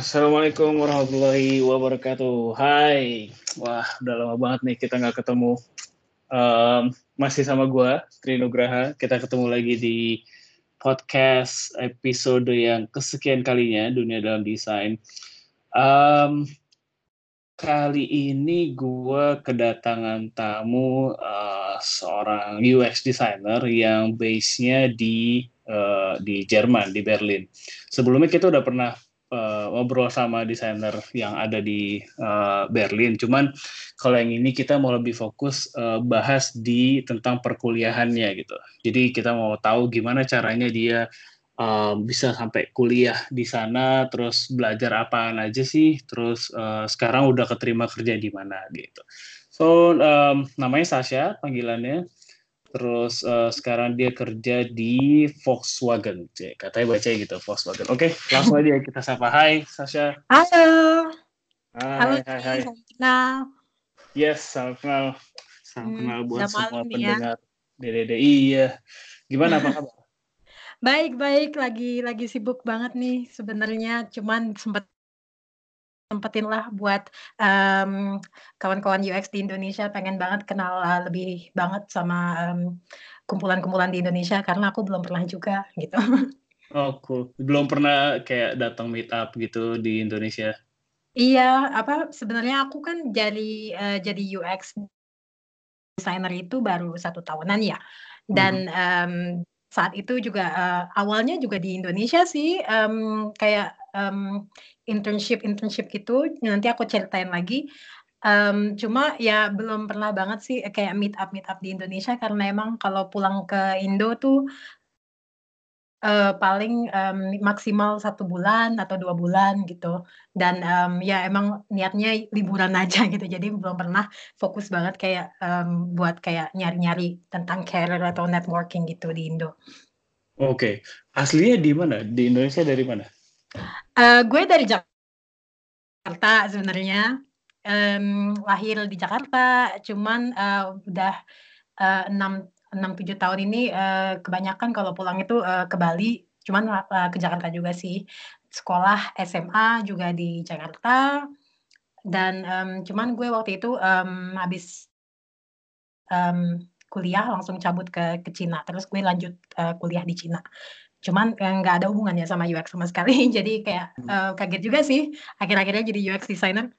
Assalamualaikum warahmatullahi wabarakatuh. Hai, wah udah lama banget nih kita nggak ketemu. Um, masih sama gue, Tri Nugraha. Kita ketemu lagi di podcast episode yang kesekian kalinya Dunia Dalam Desain. Um, kali ini gue kedatangan tamu uh, seorang UX designer yang base-nya di uh, di Jerman, di Berlin. Sebelumnya kita udah pernah uh, ngobrol sama desainer yang ada di uh, Berlin. Cuman kalau yang ini kita mau lebih fokus uh, bahas di tentang perkuliahannya gitu. Jadi kita mau tahu gimana caranya dia um, bisa sampai kuliah di sana, terus belajar apaan aja sih, terus uh, sekarang udah keterima kerja di mana gitu. So um, namanya Sasha panggilannya, terus uh, sekarang dia kerja di Volkswagen, Cik. katanya baca gitu Volkswagen. Oke, okay, langsung aja kita sapa. Hai Sasha. Halo. Hai, Halo, hai, hai. Kenal. Yes, salam kenal. Salam Hmm, kenal buat semua ya. pendengar DDD. Iya. Gimana apa kabar? Baik-baik, lagi lagi sibuk banget nih sebenarnya, cuman sempet sempetin lah buat em, kawan-kawan UX di Indonesia pengen banget kenal uh, lebih banget sama em, kumpulan-kumpulan di Indonesia karena aku belum pernah juga gitu. Oh, cool. Belum pernah kayak datang meet up gitu di Indonesia. Iya, apa sebenarnya aku kan jadi eh, jadi UX designer itu baru satu tahunan ya, dan Mhm. em, saat itu juga eh, awalnya juga di Indonesia sih em, kayak em, internship internship gitu. Nanti aku ceritain lagi. Em, cuma ya belum pernah banget sih kayak meet up meet up di Indonesia karena emang kalau pulang ke Indo tuh eh, paling em, maksimal satu bulan atau dua bulan gitu. Dan em, ya emang niatnya liburan aja gitu. Jadi belum pernah fokus banget kayak em, buat kayak nyari-nyari tentang career atau networking gitu di Indo. Oke. Aslinya di mana? Di Indonesia dari mana? Eh, gue dari Jakarta sebenarnya. Em, lahir di Jakarta, cuman eh, udah eh, enam enam tujuh tahun ini eh, kebanyakan kalau pulang itu eh, ke Bali, cuman eh, ke Jakarta juga sih. Sekolah SMA juga di Jakarta dan em, cuman gue waktu itu em, habis em, kuliah langsung cabut ke ke Cina, terus gue lanjut eh, kuliah di Cina. Cuman nggak ada hubungannya sama UX sama sekali. Jadi kayak Hmm. eh, kaget juga sih akhir-akhirnya jadi UX designer.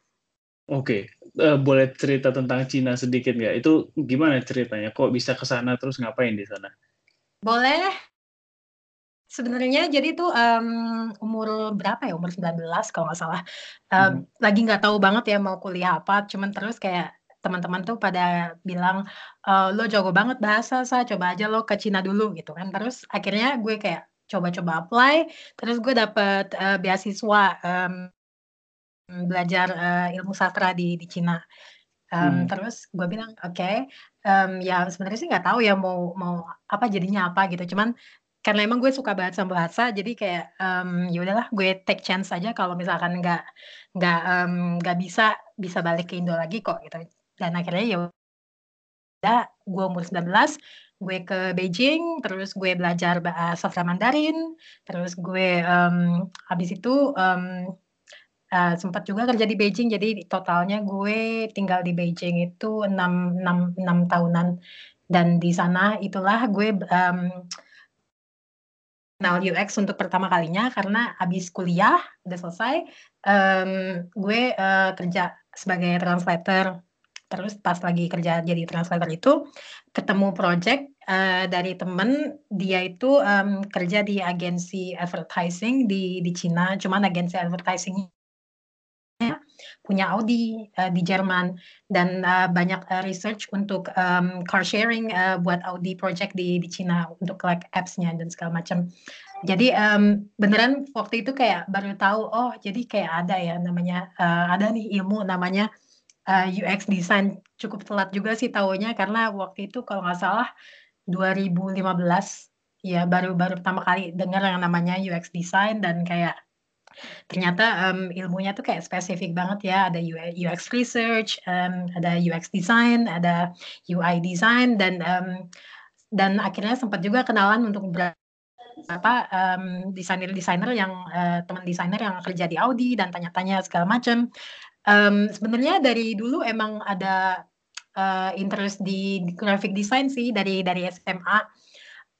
Oke. Eh, boleh cerita tentang Cina sedikit nggak? Itu gimana ceritanya? Kok bisa ke sana terus ngapain di sana? Boleh. Sebenarnya jadi tuh em, umur berapa ya? Umur 19 kalau nggak salah. Em, Mhm. lagi nggak tahu banget ya mau kuliah apa, cuman terus kayak teman-teman tuh pada bilang, "Eh, lo jago banget bahasa, Sa, coba aja lo ke Cina dulu," gitu kan. Terus akhirnya gue kayak coba-coba apply, terus gue dapet eh, beasiswa em, belajar eh, ilmu sastra di di Cina. Em, Hmm. terus gue bilang, "Oke." Em, ya sebenarnya sih nggak tahu ya mau mau apa jadinya apa gitu. Cuman karena emang gue suka banget sama bahasa, jadi kayak em, ya udahlah gue take chance aja kalau misalkan nggak nggak nggak bisa bisa balik ke Indo lagi kok gitu. Dan akhirnya ya udah gue umur 19 gue ke Beijing, terus gue belajar bahasa sastra Mandarin, terus gue em, habis itu em, eh, sempat juga kerja di Beijing. Jadi totalnya gue tinggal di Beijing itu 6 6 6 tahunan. Dan di sana itulah gue em, kenal UX untuk pertama kalinya karena habis kuliah udah selesai em, gue eh, kerja sebagai translator. Terus pas lagi kerja jadi translator itu ketemu project eh, dari temen dia itu em, kerja di agensi advertising di di Cina. Cuman agensi advertising punya Audi eh, di Jerman dan eh, banyak eh, research untuk em, car sharing eh, buat Audi project di di Cina untuk like apps-nya dan segala macam. Jadi em, beneran waktu itu kayak baru tahu oh jadi kayak ada ya namanya eh, ada nih ilmu namanya eh, UX design. Cukup telat juga sih taunya karena waktu itu kalau nggak salah 2015 ya baru baru pertama kali dengar yang namanya UX design dan kayak ternyata em, ilmunya tuh kayak spesifik banget ya. Ada UX research, em, ada UX design, ada UI design dan em, dan akhirnya sempat juga kenalan untuk ber apa um, desainer-desainer yang uh, teman desainer yang kerja di Audi dan tanya-tanya segala macam. Um, sebenarnya dari dulu emang ada uh, interest di, graphic design sih dari dari SMA.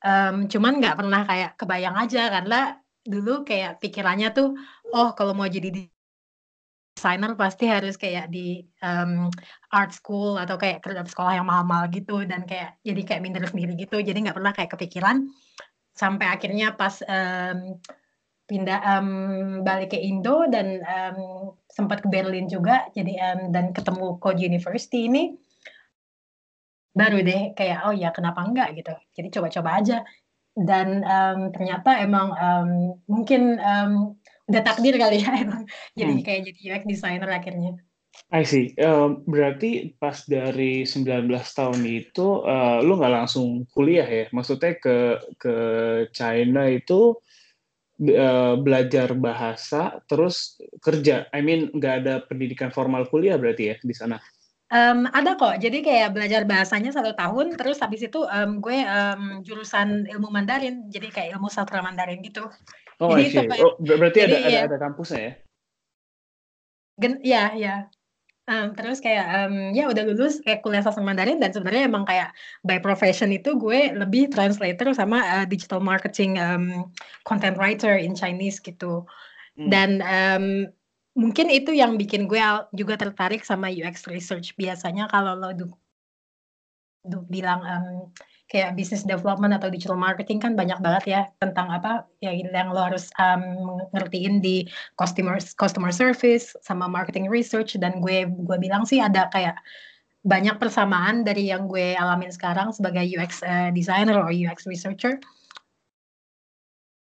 Um, cuman nggak pernah kayak kebayang aja karena dulu kayak pikirannya tuh oh kalau mau jadi desainer pasti harus kayak di um, art school atau kayak kerja sekolah yang mahal-mahal gitu dan kayak jadi kayak minder sendiri gitu. Jadi nggak pernah kayak kepikiran sampai akhirnya pas um, pindah um, balik ke Indo dan um, sempat ke Berlin juga. Jadi um, dan ketemu Code University ini baru deh kayak oh ya kenapa enggak gitu jadi coba-coba aja dan um, ternyata emang um, mungkin um, udah takdir kali ya emang jadi hmm. kayak jadi UX designer akhirnya. I see. Um, berarti pas dari 19 tahun itu uh, lu nggak langsung kuliah ya? Maksudnya ke ke China itu uh, belajar bahasa terus kerja. I mean nggak ada pendidikan formal kuliah berarti ya di sana? Um, ada kok. Jadi kayak belajar bahasanya satu tahun, terus habis itu um, gue um, jurusan ilmu Mandarin, jadi kayak ilmu sastra Mandarin gitu. Oh, Jadi oh, berarti jadi, ada, ya. ada ada kampusnya ya? Gen, ya, ya. Um, terus kayak um, ya udah lulus kayak kuliah sastra Mandarin dan sebenarnya emang kayak by profession itu gue lebih translator sama uh, digital marketing um, content writer in Chinese gitu. Hmm. Dan um, mungkin itu yang bikin gue juga tertarik sama UX research. Biasanya kalau lo du, du bilang um, kayak business development atau digital marketing kan banyak banget ya tentang apa ya yang lo harus um, ngertiin di customer customer service sama marketing research dan gue gue bilang sih ada kayak banyak persamaan dari yang gue alamin sekarang sebagai UX uh, designer atau UX researcher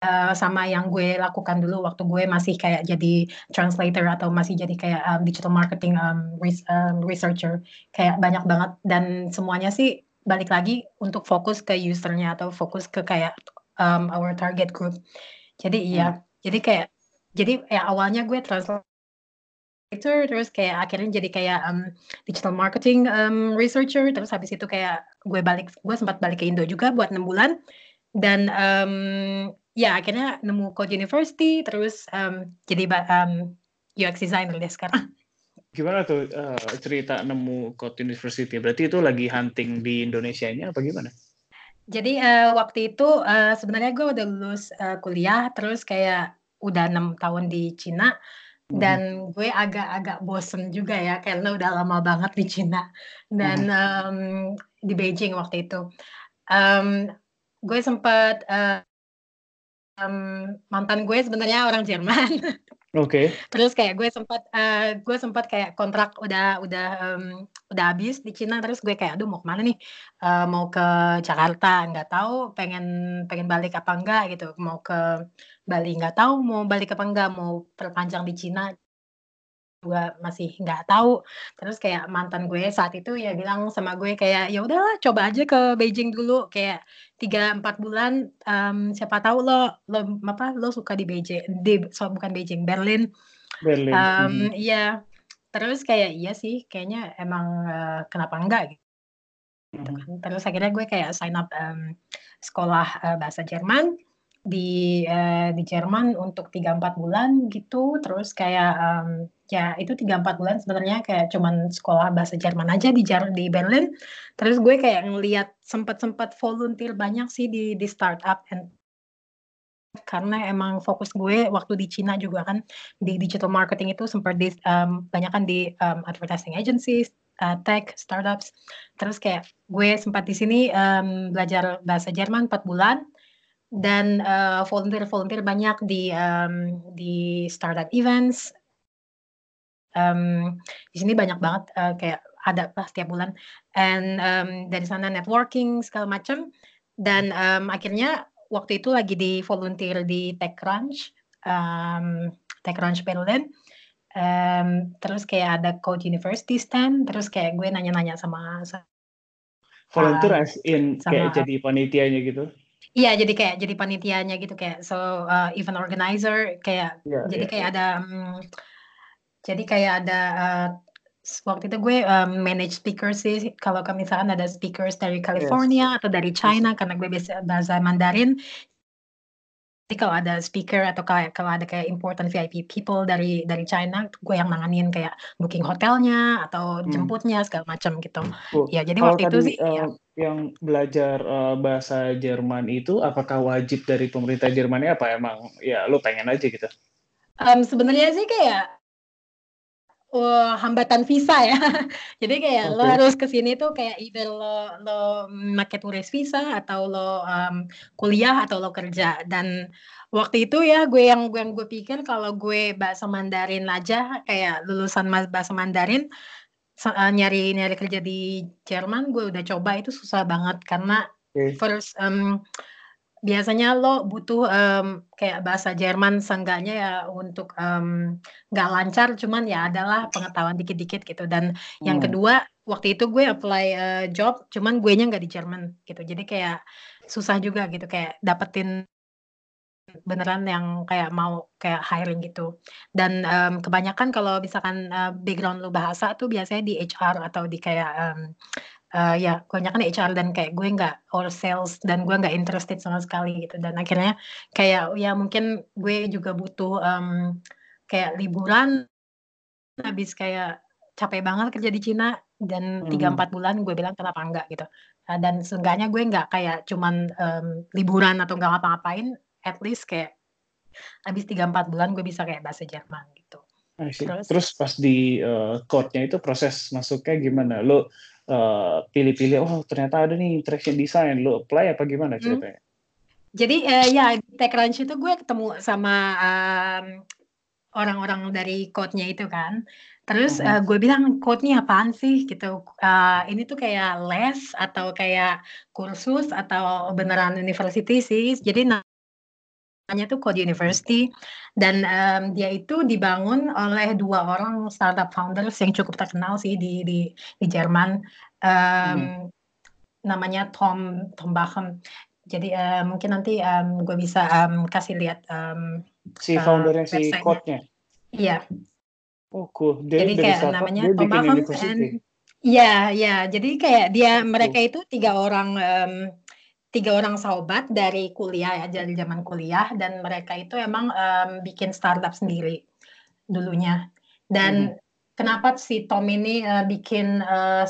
uh, sama yang gue lakukan dulu waktu gue masih kayak jadi translator atau masih jadi kayak um, digital marketing um, um, researcher kayak banyak banget dan semuanya sih balik lagi untuk fokus ke usernya atau fokus ke kayak um, our target group. Jadi iya, hmm. jadi kayak jadi ya awalnya gue translator terus kayak akhirnya jadi kayak um, digital marketing um, researcher terus habis itu kayak gue balik gue sempat balik ke Indo juga buat enam bulan dan um, ya akhirnya nemu Code University terus um, jadi um, UX designer deh sekarang. Gimana tuh uh, cerita nemu Code University? Berarti itu lagi hunting di Indonesia ini apa gimana? Jadi uh, waktu itu uh, sebenarnya gue udah lulus uh, kuliah, terus kayak udah enam tahun di Cina, hmm. dan gue agak-agak bosen juga ya karena udah lama banget di Cina dan hmm. um, di Beijing waktu itu. Um, gue sempat uh, um, mantan gue sebenarnya orang Jerman. Oke. Terus kayak gue sempat uh, gue sempat kayak kontrak udah udah um, udah habis di Cina terus gue kayak aduh mau ke mana nih uh, mau ke Jakarta nggak tahu pengen pengen balik apa enggak gitu mau ke Bali nggak tahu mau balik apa enggak mau perpanjang di Cina juga masih nggak tahu. Terus kayak mantan gue saat itu ya bilang sama gue kayak, "Ya udahlah coba aja ke Beijing dulu, kayak tiga empat bulan, um, siapa tahu lo lo apa, lo suka di Beijing di so bukan Beijing, Berlin." Berlin, Um, iya. Terus kayak, iya sih kayaknya emang, uh, kenapa enggak gitu kan. Terus akhirnya gue kayak sign up, um, sekolah, uh, bahasa Jerman di, uh, di Jerman untuk tiga empat bulan gitu, terus kayak, um, ya itu tiga empat bulan sebenarnya kayak cuman sekolah bahasa Jerman aja di Jar di Berlin. Terus gue kayak ngelihat sempat-sempat volunteer banyak sih di di startup and karena emang fokus gue waktu di Cina juga kan di digital marketing itu sempat di um, banyak kan di um, advertising agencies, uh, tech, startups. Terus kayak gue sempat di sini um, belajar bahasa Jerman 4 bulan dan uh, volunteer-volunteer banyak di um, di startup events um, di sini banyak banget uh, kayak ada lah setiap bulan. And um, dari sana networking segala macam dan um, akhirnya waktu itu lagi di volunteer di TechCrunch um, TechCrunch Berlin um, terus kayak ada Code University stand. Terus kayak gue nanya-nanya sama, sama volunteer as in sama, kayak jadi panitianya gitu? Iya, jadi kayak jadi panitianya gitu kayak. So uh, event organizer kayak yeah, jadi yeah, kayak yeah. ada um, jadi kayak ada uh, waktu itu gue um, manage speaker sih kalau misalkan ada speakers dari California yes. atau dari China yes. karena gue bisa bahasa Mandarin kalau ada speaker atau kayak kalau ada kayak important VIP people dari dari China, gue yang nanganin kayak booking hotelnya atau Hmm. jemputnya segala macam gitu. Oh, Ya jadi waktu itu tadi sih ya. uh, yang belajar uh, bahasa Jerman itu apakah wajib dari pemerintah Jermannya apa emang ya lo pengen aja gitu? Um, sebenarnya sih kayak uh, hambatan visa ya. Jadi kayak lo Oke. harus ke sini tuh kayak either lo lo make turis visa atau lo um, kuliah atau lo kerja. Dan waktu itu ya gue yang gue yang gue pikir kalau gue bahasa Mandarin aja kayak lulusan bahasa Mandarin uh, nyari nyari kerja di Jerman gue udah coba itu susah banget karena Oke. first um, biasanya lo butuh um, kayak bahasa Jerman seenggaknya ya untuk um, nggak lancar cuman ya adalah pengetahuan dikit-dikit gitu. Dan yang Hmm. kedua waktu itu gue apply uh, job cuman gue nya nggak di Jerman gitu. Jadi kayak susah juga gitu kayak dapetin beneran yang kayak mau kayak hiring gitu. Dan um, kebanyakan kalau misalkan uh, background lo bahasa tuh biasanya di HR atau di kayak um, uh, ya kebanyakan HR dan kayak gue nggak or sales dan gue nggak interested sama sekali gitu. Dan akhirnya kayak ya mungkin gue juga butuh um, kayak liburan habis kayak capek banget kerja di Cina dan tiga Hmm. empat bulan gue bilang kenapa enggak gitu. Uh, dan seenggaknya gue nggak kayak cuman um, liburan atau nggak ngapa-ngapain at least kayak habis tiga empat bulan gue bisa kayak bahasa Jerman gitu. Terus? Terus pas di uh, code-nya itu proses masuknya gimana? Lo uh, pilih-pilih, oh ternyata ada nih interaction design, lo apply apa gimana Hmm. ceritanya? Jadi eh, ya di TechCrunch itu gue ketemu sama um, orang-orang dari code-nya itu kan. Terus eh, gue bilang code-nya apaan sih gitu. Eh, ini tuh kayak les atau kayak kursus atau beneran university sih. Jadi namanya tuh Code University dan em, dia itu dibangun oleh dua orang startup founders yang cukup terkenal sih di di di Jerman. Em, Mhm. namanya Tom Tom Bachem. Jadi eh, mungkin nanti em, gue bisa em, kasih lihat em, Si eh, foundernya si websitenya. code-nya. Iya. Oh cool. Dia Jadi kayak startup namanya dia Tom Bachem university. and Iya, ya. Jadi kayak dia mereka itu tiga orang em, tiga orang sahabat dari kuliah ya dari zaman kuliah dan mereka itu emang em, bikin startup sendiri dulunya. Dan kenapa si Tom ini eh, bikin eh,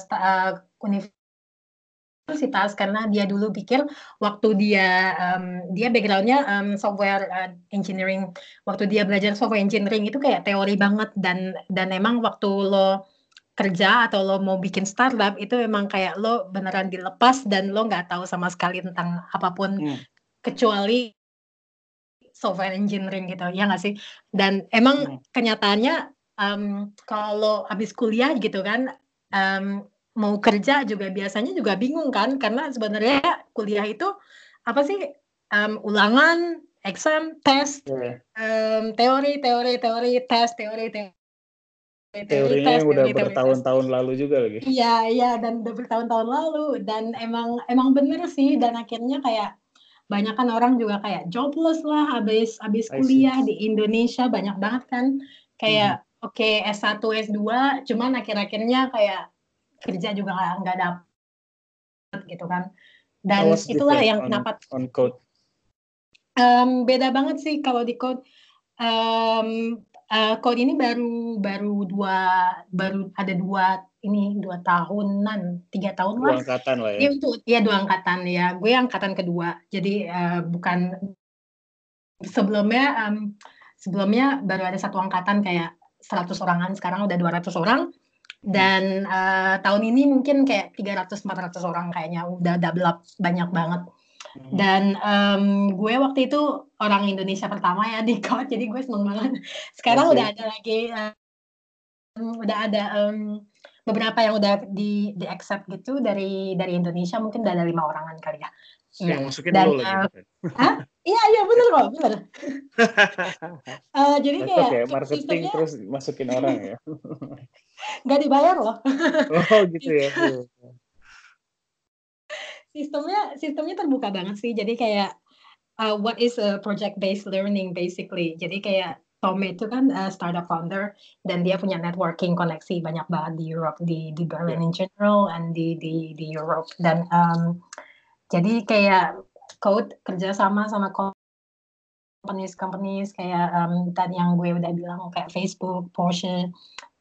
universitas? Karena dia dulu pikir waktu dia em, dia backgroundnya em, software eh, engineering. Waktu dia belajar software engineering itu kayak teori banget dan dan emang waktu lo kerja atau lo mau bikin startup itu memang kayak lo beneran dilepas dan lo nggak tahu sama sekali tentang apa pun Hmm. kecuali software engineering gitu ya nggak sih dan emang Hmm. kenyataannya em, kalau habis kuliah gitu kan em, mau kerja juga biasanya juga bingung kan karena sebenarnya kuliah itu apa sih Em, ulangan exam tes Iya. em, teori teori teori tes teori teori Teorinya tes yang udah bertahun-tahun lalu juga lagi. Iya, iya, dan udah bertahun-tahun lalu dan emang emang bener sih dan akhirnya kayak banyak kan orang juga kayak jobless lah habis habis kuliah di Indonesia banyak banget kan kayak oke S1 S2 cuman akhir-akhirnya kayak kerja juga nggak dapet gitu kan dan itulah yang on kenapa on code? Em, beda banget sih kalau di code. Em, eh, code ini baru baru dua baru ada dua ini dua tahunan tiga tahun Dua lah. angkatan lah ya. Ini untuk ya dua angkatan ya. Gue angkatan kedua. Jadi eh, bukan sebelumnya em, sebelumnya baru ada satu angkatan kayak 100 orangan sekarang udah 200 orang Hmm. dan eh, tahun ini mungkin kayak 300 400 orang kayaknya udah double up banyak banget. Mhm. Dan em, gue waktu itu orang Indonesia pertama ya di Code, jadi gue seneng banget. Sekarang udah see. ada lagi, em, udah ada em, beberapa yang udah di di accept gitu dari dari Indonesia, mungkin udah ada lima orangan kali ya. Iya. Yang masukin Dan lo lagi. hah? Iya iya bener kok, bener. Eh, jadi kayak ya si- marketing sistemnya terus masukin orang ya. nggak dibayar loh. Oh gitu ya. Sistemnya sistemnya terbuka banget sih. Jadi kayak uh, what is a project based learning basically. Jadi kayak Tom itu kan uh, startup founder dan dia punya networking koneksi banyak banget di Europe di di Berlin Ya. in general and di di di Europe dan um, jadi kayak Code kerjasama sama companies companies kayak um, tadi yang gue udah bilang kayak Facebook, Porsche,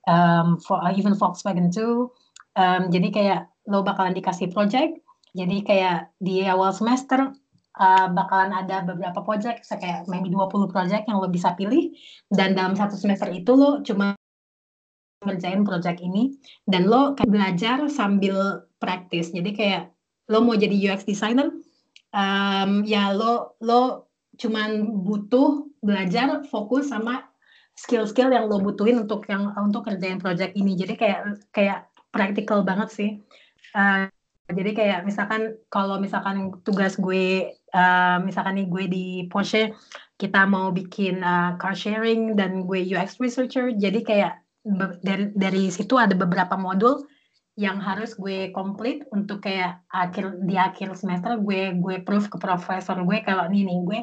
um, for, uh, even Volkswagen too. Um, jadi kayak lo bakalan dikasih project. Jadi kayak di awal semester uh, bakalan ada beberapa project, kayak maybe 20 project yang lo bisa pilih. Dan dalam satu semester itu lo cuma ngerjain project ini dan lo kayak belajar sambil praktis. Jadi kayak lo mau jadi UX designer, um, ya lo lo cuman butuh belajar fokus sama skill-skill yang lo butuhin untuk yang untuk kerjain project ini. Jadi kayak kayak praktikal banget sih. Uh, jadi kayak misalkan kalau misalkan tugas gue, uh, misalkan nih gue di Porsche, kita mau bikin uh, car sharing dan gue UX researcher, jadi kayak dari dari situ ada beberapa modul yang harus gue komplit untuk kayak akhir di akhir semester gue gue proof ke profesor gue kalau nih nih gue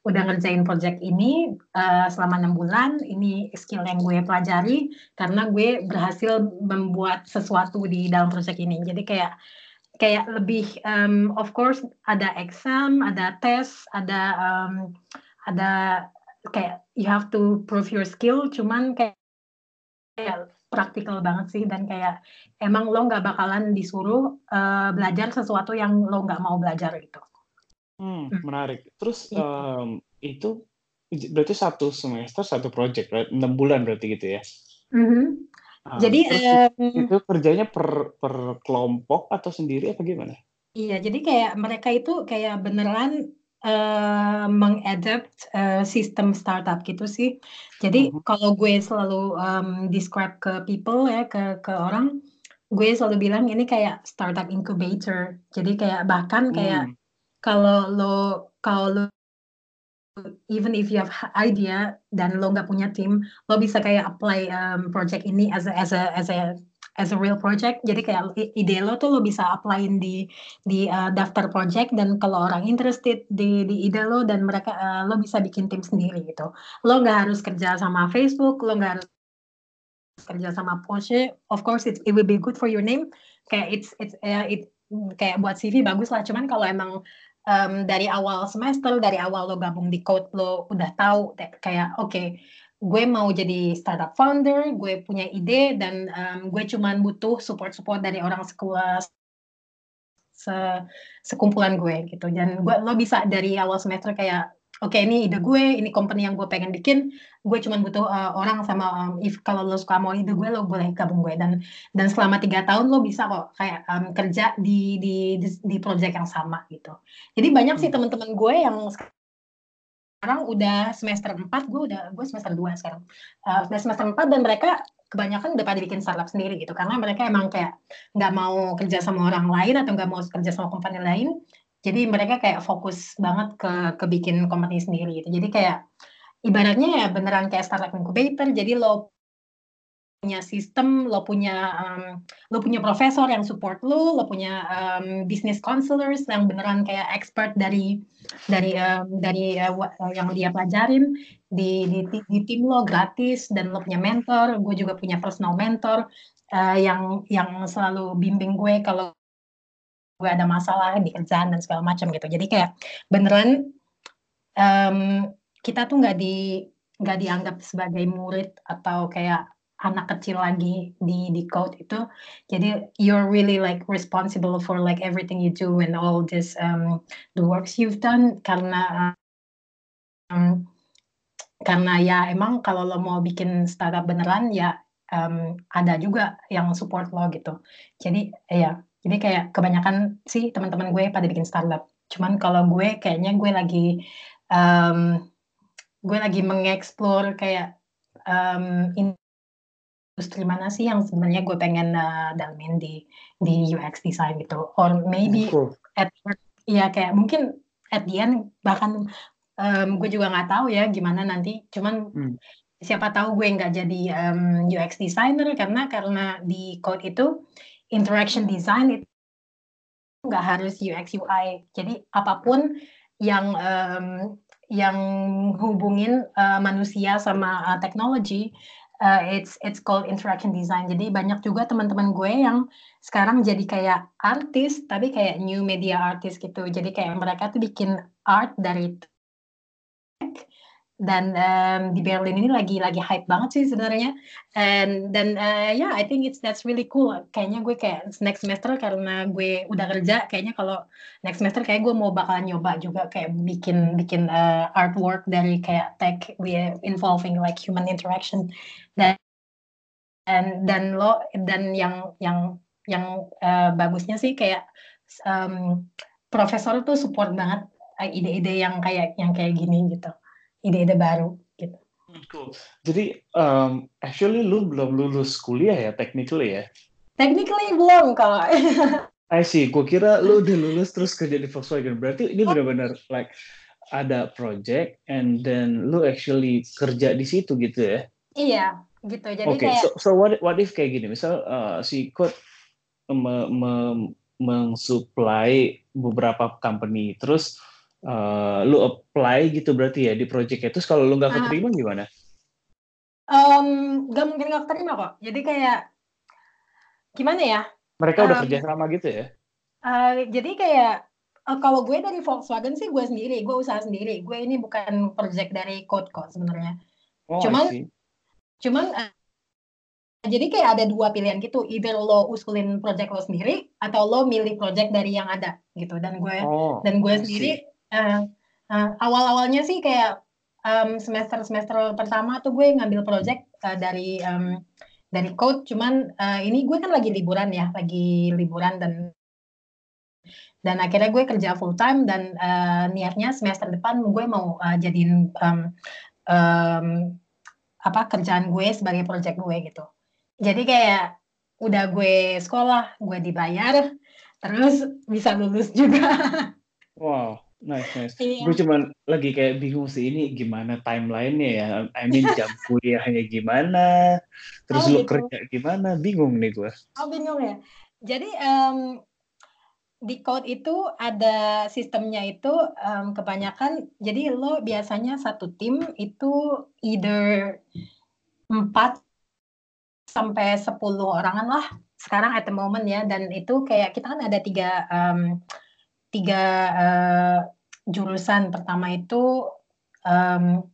udah ngerjain project ini uh, selama enam bulan ini skill yang gue pelajari karena gue berhasil membuat sesuatu di dalam project ini jadi kayak kayak lebih um, of course ada exam ada tes ada um, ada kayak you have to prove your skill cuman kayak kayak praktikal banget sih dan kayak emang lo nggak bakalan disuruh uh, belajar sesuatu yang lo nggak mau belajar gitu. Hmm, hmm. menarik. Terus um, itu berarti satu semester satu project, right? enam bulan berarti gitu ya? Mm-hmm. Uh, jadi um, itu kerjanya per per kelompok atau sendiri apa gimana? Iya, jadi kayak mereka itu kayak beneran uh, mengadapt uh, sistem startup gitu sih. Jadi uh-huh. kalau gue selalu um, describe ke people ya ke ke orang, gue selalu bilang ini kayak startup incubator. Jadi kayak bahkan kayak hmm kalau lo kalau lo even if you have idea dan lo nggak punya tim, lo bisa kayak apply um, project ini as a as a as a as a real project. Jadi kayak ide lo tuh lo bisa applyin di di uh, daftar project dan kalau orang interested di di ide lo dan mereka uh, lo bisa bikin tim sendiri gitu. Lo nggak harus kerja sama Facebook, lo nggak harus kerja sama Porsche. Of course it it will be good for your name. Kayak it's it's uh, it kayak buat CV bagus lah. Cuman kalau emang um, dari awal semester, dari awal lo gabung di code lo udah tahu kayak oke, okay, gue mau jadi startup founder, gue punya ide dan um, gue cuman butuh support-support dari orang sekelas se sekumpulan gue gitu. Dan gue lo bisa dari awal semester kayak oke okay, ini ide gue, ini company yang gue pengen bikin, gue cuma butuh uh, orang sama um, if kalau lo suka mau ide gue lo boleh gabung gue dan dan selama tiga tahun lo bisa kok kayak um, kerja di, di di di project yang sama gitu. Jadi banyak sih hmm. teman-teman gue yang sekarang udah semester 4, gue udah gue semester 2 sekarang. Uh, udah semester 4 dan mereka kebanyakan udah pada bikin startup sendiri gitu karena mereka emang kayak nggak mau kerja sama orang lain atau nggak mau kerja sama company lain jadi mereka kayak fokus banget ke ke bikin company sendiri gitu. Jadi kayak ibaratnya ya beneran kayak startup incubator. Jadi lo punya sistem, lo punya um, lo punya profesor yang support lo, lo punya um, business counselors yang beneran kayak expert dari dari um, dari uh, yang dia pelajarin di, di di tim lo gratis dan lo punya mentor. Gue juga punya personal mentor uh, yang yang selalu bimbing gue kalau gue ada masalah di kerjaan dan segala macam gitu. Jadi kayak beneran um, kita tuh nggak di nggak dianggap sebagai murid atau kayak anak kecil lagi di di code itu. Jadi you're really like responsible for like everything you do and all this um, the works you've done. Karena um, karena ya emang kalau lo mau bikin startup beneran ya um, ada juga yang support lo gitu. Jadi ya jadi kayak kebanyakan sih teman-teman gue pada bikin startup. Cuman kalau gue kayaknya gue lagi um, gue lagi mengeksplor kayak um, industri mana sih yang sebenarnya gue pengen uh, dalamin di di UX design gitu. Or maybe cool. at ya kayak mungkin at the end bahkan um, gue juga nggak tahu ya gimana nanti. Cuman hmm. siapa tahu gue nggak jadi um, UX designer karena karena di code itu interaction design itu nggak harus UX UI. Jadi apa pun yang um, yang hubungin uh, manusia sama uh, teknologi, uh, it's it's called interaction design. Jadi banyak juga teman-teman gue yang sekarang jadi kayak artis, tapi kayak new media artist gitu. Jadi kayak mereka tuh bikin art dari dan um, di Berlin ini lagi lagi hype banget sih sebenarnya. And dan uh, ya yeah, I think it's that's really cool. Kayaknya gue kayak next semester karena gue udah kerja kayaknya kalau next semester kayak gue mau bakalan nyoba juga kayak bikin bikin uh, artwork dari kayak tech involving like human interaction. Dan dan dan lo dan yang yang yang uh, bagusnya sih kayak um, profesor tuh support banget ide-ide yang kayak yang kayak gini gitu ide-ide baru gitu. Hmm, cool. Jadi um, actually lu belum lulus kuliah ya technically ya? Technically belum kalau. I see. Gue kira lu udah lulus terus kerja di Volkswagen. Berarti ini benar-benar like ada project and then lu actually kerja di situ gitu ya? Iya, gitu. Jadi okay, kayak. so, so what what if kayak gini? Misal uh, si Code me, me, mensuplai beberapa company, terus uh, lu apply gitu berarti ya di project itu kalau lu nggak ah. keterima uh, gimana? Um, gak mungkin nggak keterima kok. Jadi kayak gimana ya? Mereka udah um, kerja sama gitu ya? Uh, jadi kayak uh, kalau gue dari Volkswagen sih gue sendiri, gue usaha sendiri. Gue ini bukan project dari code kok sebenarnya. Oh, cuman, cuman uh, jadi kayak ada dua pilihan gitu, either lo usulin project lo sendiri atau lo milih project dari yang ada gitu. Dan gue oh, dan gue sendiri uh, awal-awalnya sih kayak um, semester semester pertama tuh gue ngambil project uh, dari um, dari code. Cuman uh, ini gue kan lagi liburan ya lagi liburan dan dan akhirnya gue kerja full time dan uh, niatnya semester depan gue mau uh, jadiin um, um, apa kerjaan gue sebagai project gue gitu. Jadi kayak udah gue sekolah gue dibayar terus bisa lulus juga. Wow Nice, nice. Iya. Gue cuman lagi kayak bingung sih ini gimana timelinenya ya. I mean jam kuliahnya gimana, terus oh, lu gitu. kerja gimana, bingung nih gue. Oh bingung ya. Jadi um, di code itu ada sistemnya itu um, kebanyakan. Jadi lo biasanya satu tim itu either 4 sampai 10 orangan lah. Sekarang at the moment ya. Dan itu kayak kita kan ada tiga um, tiga uh, jurusan. Pertama itu um,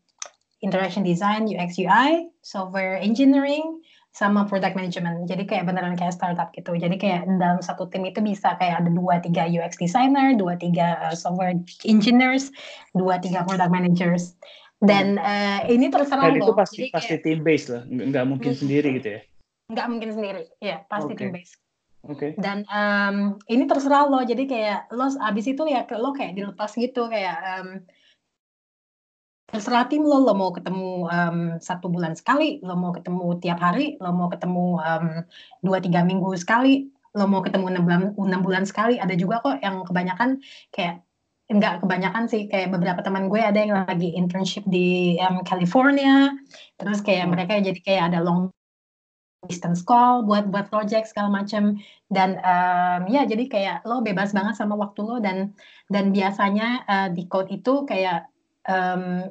interaction design UX UI software engineering sama product management. Jadi kayak beneran kayak startup gitu. Jadi kayak dalam satu tim itu bisa kayak ada dua tiga UX designer dua tiga uh, software engineers dua tiga product managers. Dan uh, ini terserah dan itu pasti jadi pasti kayak, team based lah. Nggak mungkin hmm. sendiri gitu ya? Nggak mungkin sendiri. Ya pasti okay. team based. Okay. Dan um, ini terserah lo, jadi kayak lo abis itu ya lo kayak dilepas gitu kayak um, terserah tim lo, lo mau ketemu um, satu bulan sekali, lo mau ketemu tiap hari, lo mau ketemu dua tiga minggu sekali, lo mau ketemu enam bulan enam bulan sekali. Ada juga kok yang kebanyakan kayak enggak kebanyakan sih kayak beberapa teman gue ada yang lagi internship di um, California, terus kayak hmm. mereka jadi kayak ada long distance call buat buat project segala macam dan um, ya jadi kayak lo bebas banget sama waktu lo dan dan biasanya uh, di code itu kayak um,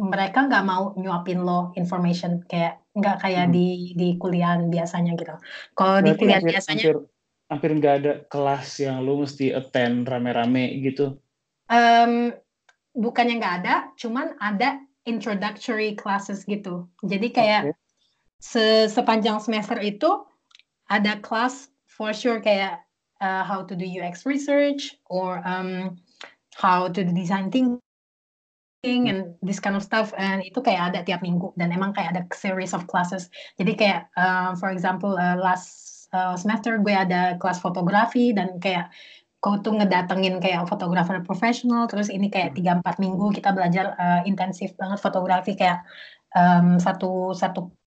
mereka nggak mau nyuapin lo information kayak nggak kayak hmm. di di kuliah biasanya gitu. Kalau di kuliah hampir, biasanya hampir hampir nggak ada kelas yang lo mesti attend rame-rame gitu. Um, bukannya nggak ada, cuman ada introductory classes gitu. Jadi kayak okay se sepanjang semester itu ada kelas for sure kayak uh, how to do UX research or um, how to do design thinking and this kind of stuff. And itu kayak ada tiap minggu dan emang kayak ada series of classes. Jadi kayak uh, for example uh, last uh, semester gue ada kelas fotografi dan kayak kau tuh ngedatengin kayak fotografer profesional. Terus ini kayak tiga empat minggu kita belajar uh, intensif banget fotografi kayak um, satu satu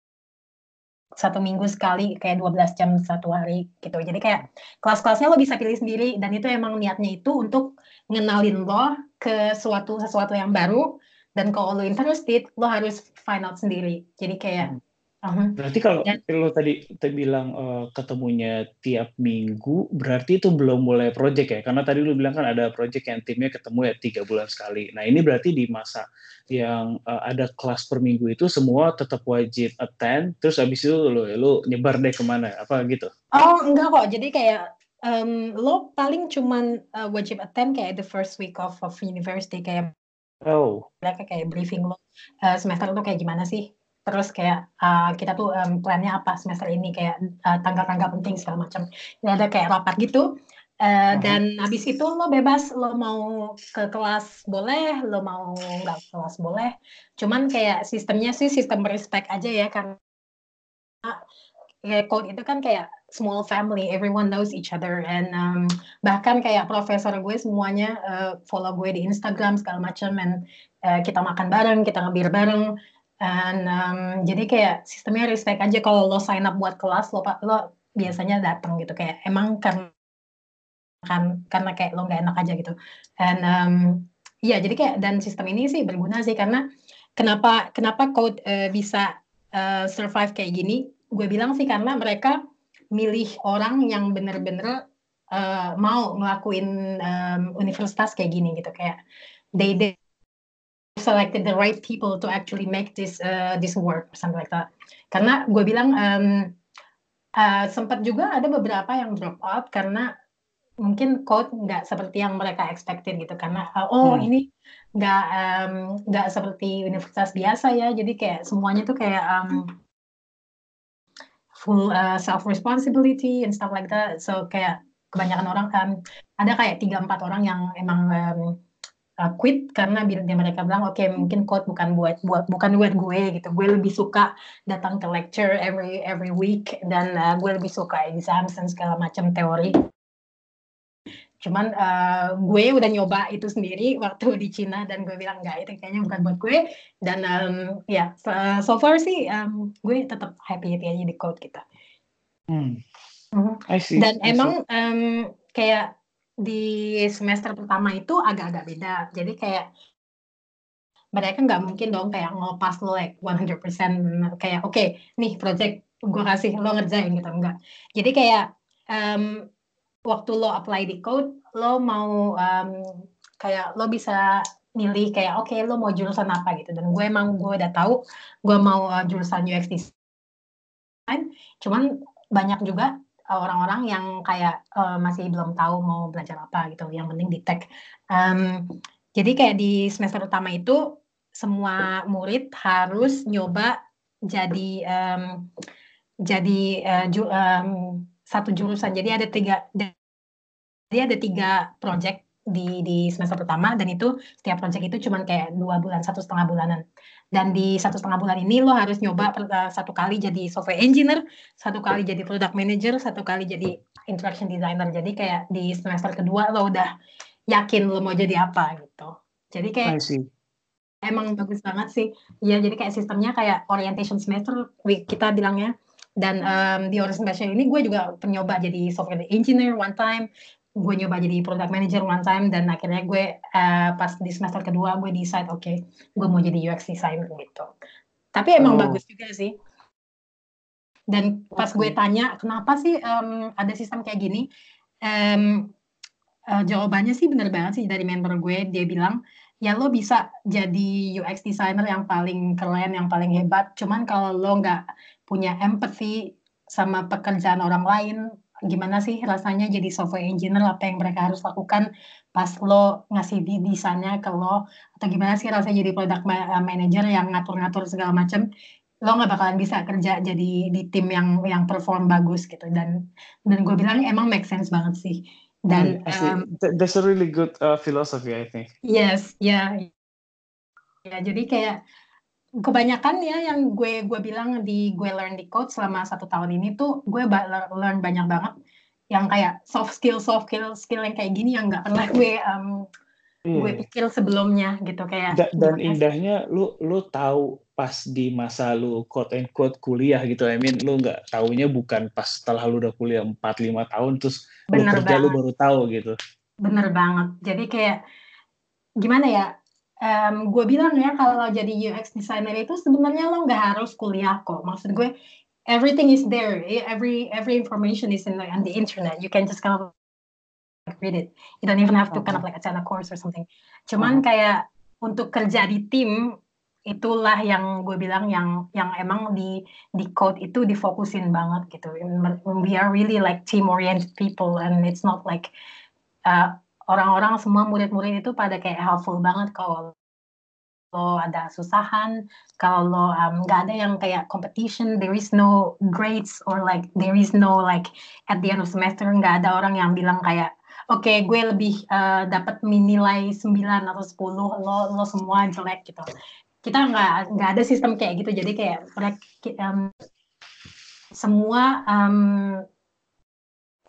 satu minggu sekali kayak 12 jam satu hari gitu. Jadi kayak kelas-kelasnya lo bisa pilih sendiri dan itu emang niatnya itu untuk ngenalin lo ke suatu sesuatu yang baru dan kalau lo interested lo harus find out sendiri. Jadi kayak hmm. Uh-huh. Berarti kalau Dan, lo tadi tadi bilang uh, ketemunya tiap minggu, berarti itu belum mulai project ya? Karena tadi lo bilang kan ada project yang timnya ketemu ya tiga bulan sekali. Nah ini berarti di masa yang uh, ada kelas per minggu itu semua tetap wajib attend, terus habis itu lo lo nyebar deh ke mana? Apa gitu? Oh enggak kok, jadi kayak um, lo paling cuman uh, wajib attend kayak the first week of of university kayak Oh. Mereka kayak briefing lo uh, semester itu kayak gimana sih? Terus kayak uh, kita tuh um, plannya apa semester ini kayak uh, tanggal-tanggal penting segala macam. Ini ada kayak rapat gitu. Uh, dan habis itu lo bebas lo mau ke kelas boleh, lo mau nggak kelas boleh. Cuman kayak sistemnya sih sistem respect aja ya karena kayak code itu kan kayak small family, everyone knows each other, and um, bahkan kayak profesor gue semuanya uh, follow gue di Instagram segala macam, and uh, kita makan bareng, kita ngebir bareng, and um, jadi kayak sistemnya respect aja kalau lo sign up buat kelas lo lo biasanya datang gitu. Kayak emang karena kan karena kayak lo nggak enak aja gitu, and um, Iya, jadi kayak dan sistem ini sih berguna sih karena kenapa kenapa code uh, bisa uh, survive kayak gini? Gue bilang sih karena mereka milih orang yang bener-bener uh, mau ngelakuin um, universitas kayak gini gitu. Kayak they, they selected the right people to actually make this uh, this work or something like that. Karena gue bilang um, uh, sempat juga ada beberapa yang drop out karena mungkin code nggak seperti yang mereka expected gitu karena uh, oh hmm. ini nggak nggak um, seperti universitas biasa ya jadi kayak semuanya tuh kayak um, full uh, self responsibility and stuff like that. So kayak kebanyakan orang kan ada kayak tiga empat orang yang emang um, uh, quit karena dia mereka bilang oke okay, mungkin code bukan buat buat bukan buat gue gitu. Gue lebih suka datang ke lecture every every week dan uh, gue lebih suka exams dan segala macam teori Cuman uh, gue udah nyoba itu sendiri waktu di Cina dan gue bilang enggak itu kayaknya bukan buat gue dan um, ya yeah, so, far sih um, gue tetap happy happy aja di code kita. Hmm. Uh-huh. I see. Dan I emang see. Um, kayak di semester pertama itu agak-agak beda. Jadi kayak mereka nggak mungkin dong kayak ngelepas lo like 100% kayak oke okay, nih project gue kasih lo ngerjain gitu enggak. Jadi kayak um, waktu lo apply di code lo mau um, kayak lo bisa milih kayak oke okay, lo mau jurusan apa gitu dan gue emang gue udah tahu gue mau uh, jurusan UX design cuman banyak juga orang-orang yang kayak uh, masih belum tahu mau belajar apa gitu yang penting di tech um, jadi kayak di semester utama itu semua murid harus nyoba jadi um, jadi uh, ju, um, satu jurusan. Jadi ada tiga jadi ada tiga project di di semester pertama dan itu setiap project itu cuma kayak dua bulan satu setengah bulanan dan di satu setengah bulan ini lo harus nyoba uh, satu kali jadi software engineer satu kali jadi product manager satu kali jadi interaction designer. Jadi kayak di semester kedua lo udah yakin lo mau jadi apa gitu. Jadi kayak emang bagus banget sih. Ya jadi kayak sistemnya kayak orientation semester kita bilangnya. Dan um, di orientation ini gue juga penyoba jadi software engineer one time gue nyoba jadi product manager one time dan akhirnya gue uh, pas di semester kedua gue decide oke okay, gue mau jadi UX designer gitu. Tapi emang oh. bagus juga sih. Dan pas gue tanya kenapa sih um, ada sistem kayak gini? Um, uh, jawabannya sih bener banget sih dari mentor gue. Dia bilang ya lo bisa jadi UX designer yang paling keren yang paling hebat. Cuman kalau lo nggak punya empathy sama pekerjaan orang lain, gimana sih rasanya jadi software engineer, apa yang mereka harus lakukan pas lo ngasih di desainnya ke lo, atau gimana sih rasanya jadi product eh, manager yang ngatur-ngatur segala macam, lo nggak bakalan bisa kerja jadi di tim yang yang perform bagus gitu. Dan dan gue bilang emang make sense banget sih. Dan um, that's a really good uh, philosophy I think. Yes ya. Yeah. ya jadi kayak kebanyakan ya yang gue gue bilang di gue learn di code selama satu tahun ini tuh gue learn banyak banget yang kayak soft skill soft skill skill yang kayak gini yang nggak pernah gue um, gue pikir sebelumnya gitu kayak da, dan indahnya lu lu tahu pas di masa lu quote and quote kuliah gitu I mean lu nggak taunya bukan pas setelah lu udah kuliah 4 5 tahun terus Bener lu kerja banget. lu baru tahu gitu. Bener banget. Jadi kayak gimana ya um, gue bilang ya kalau jadi UX designer itu sebenarnya lo nggak harus kuliah kok. Maksud gue everything is there. Every every information is in the, on the internet. You can just kind of read it. You don't even have to kind of like attend a course or something. Cuman kayak untuk kerja di tim itulah yang gue bilang yang yang emang di di code itu difokusin banget gitu. We are really like team oriented people and it's not like uh, orang-orang semua murid-murid itu pada kayak helpful banget kalau lo ada susahan, kalau nggak um, ada yang kayak competition, there is no grades or like there is no like at the end of semester nggak ada orang yang bilang kayak oke okay, gue lebih uh, dapat nilai 9 atau 10 lo lo semua jelek gitu. Kita nggak nggak ada sistem kayak gitu. Jadi kayak um, semua um,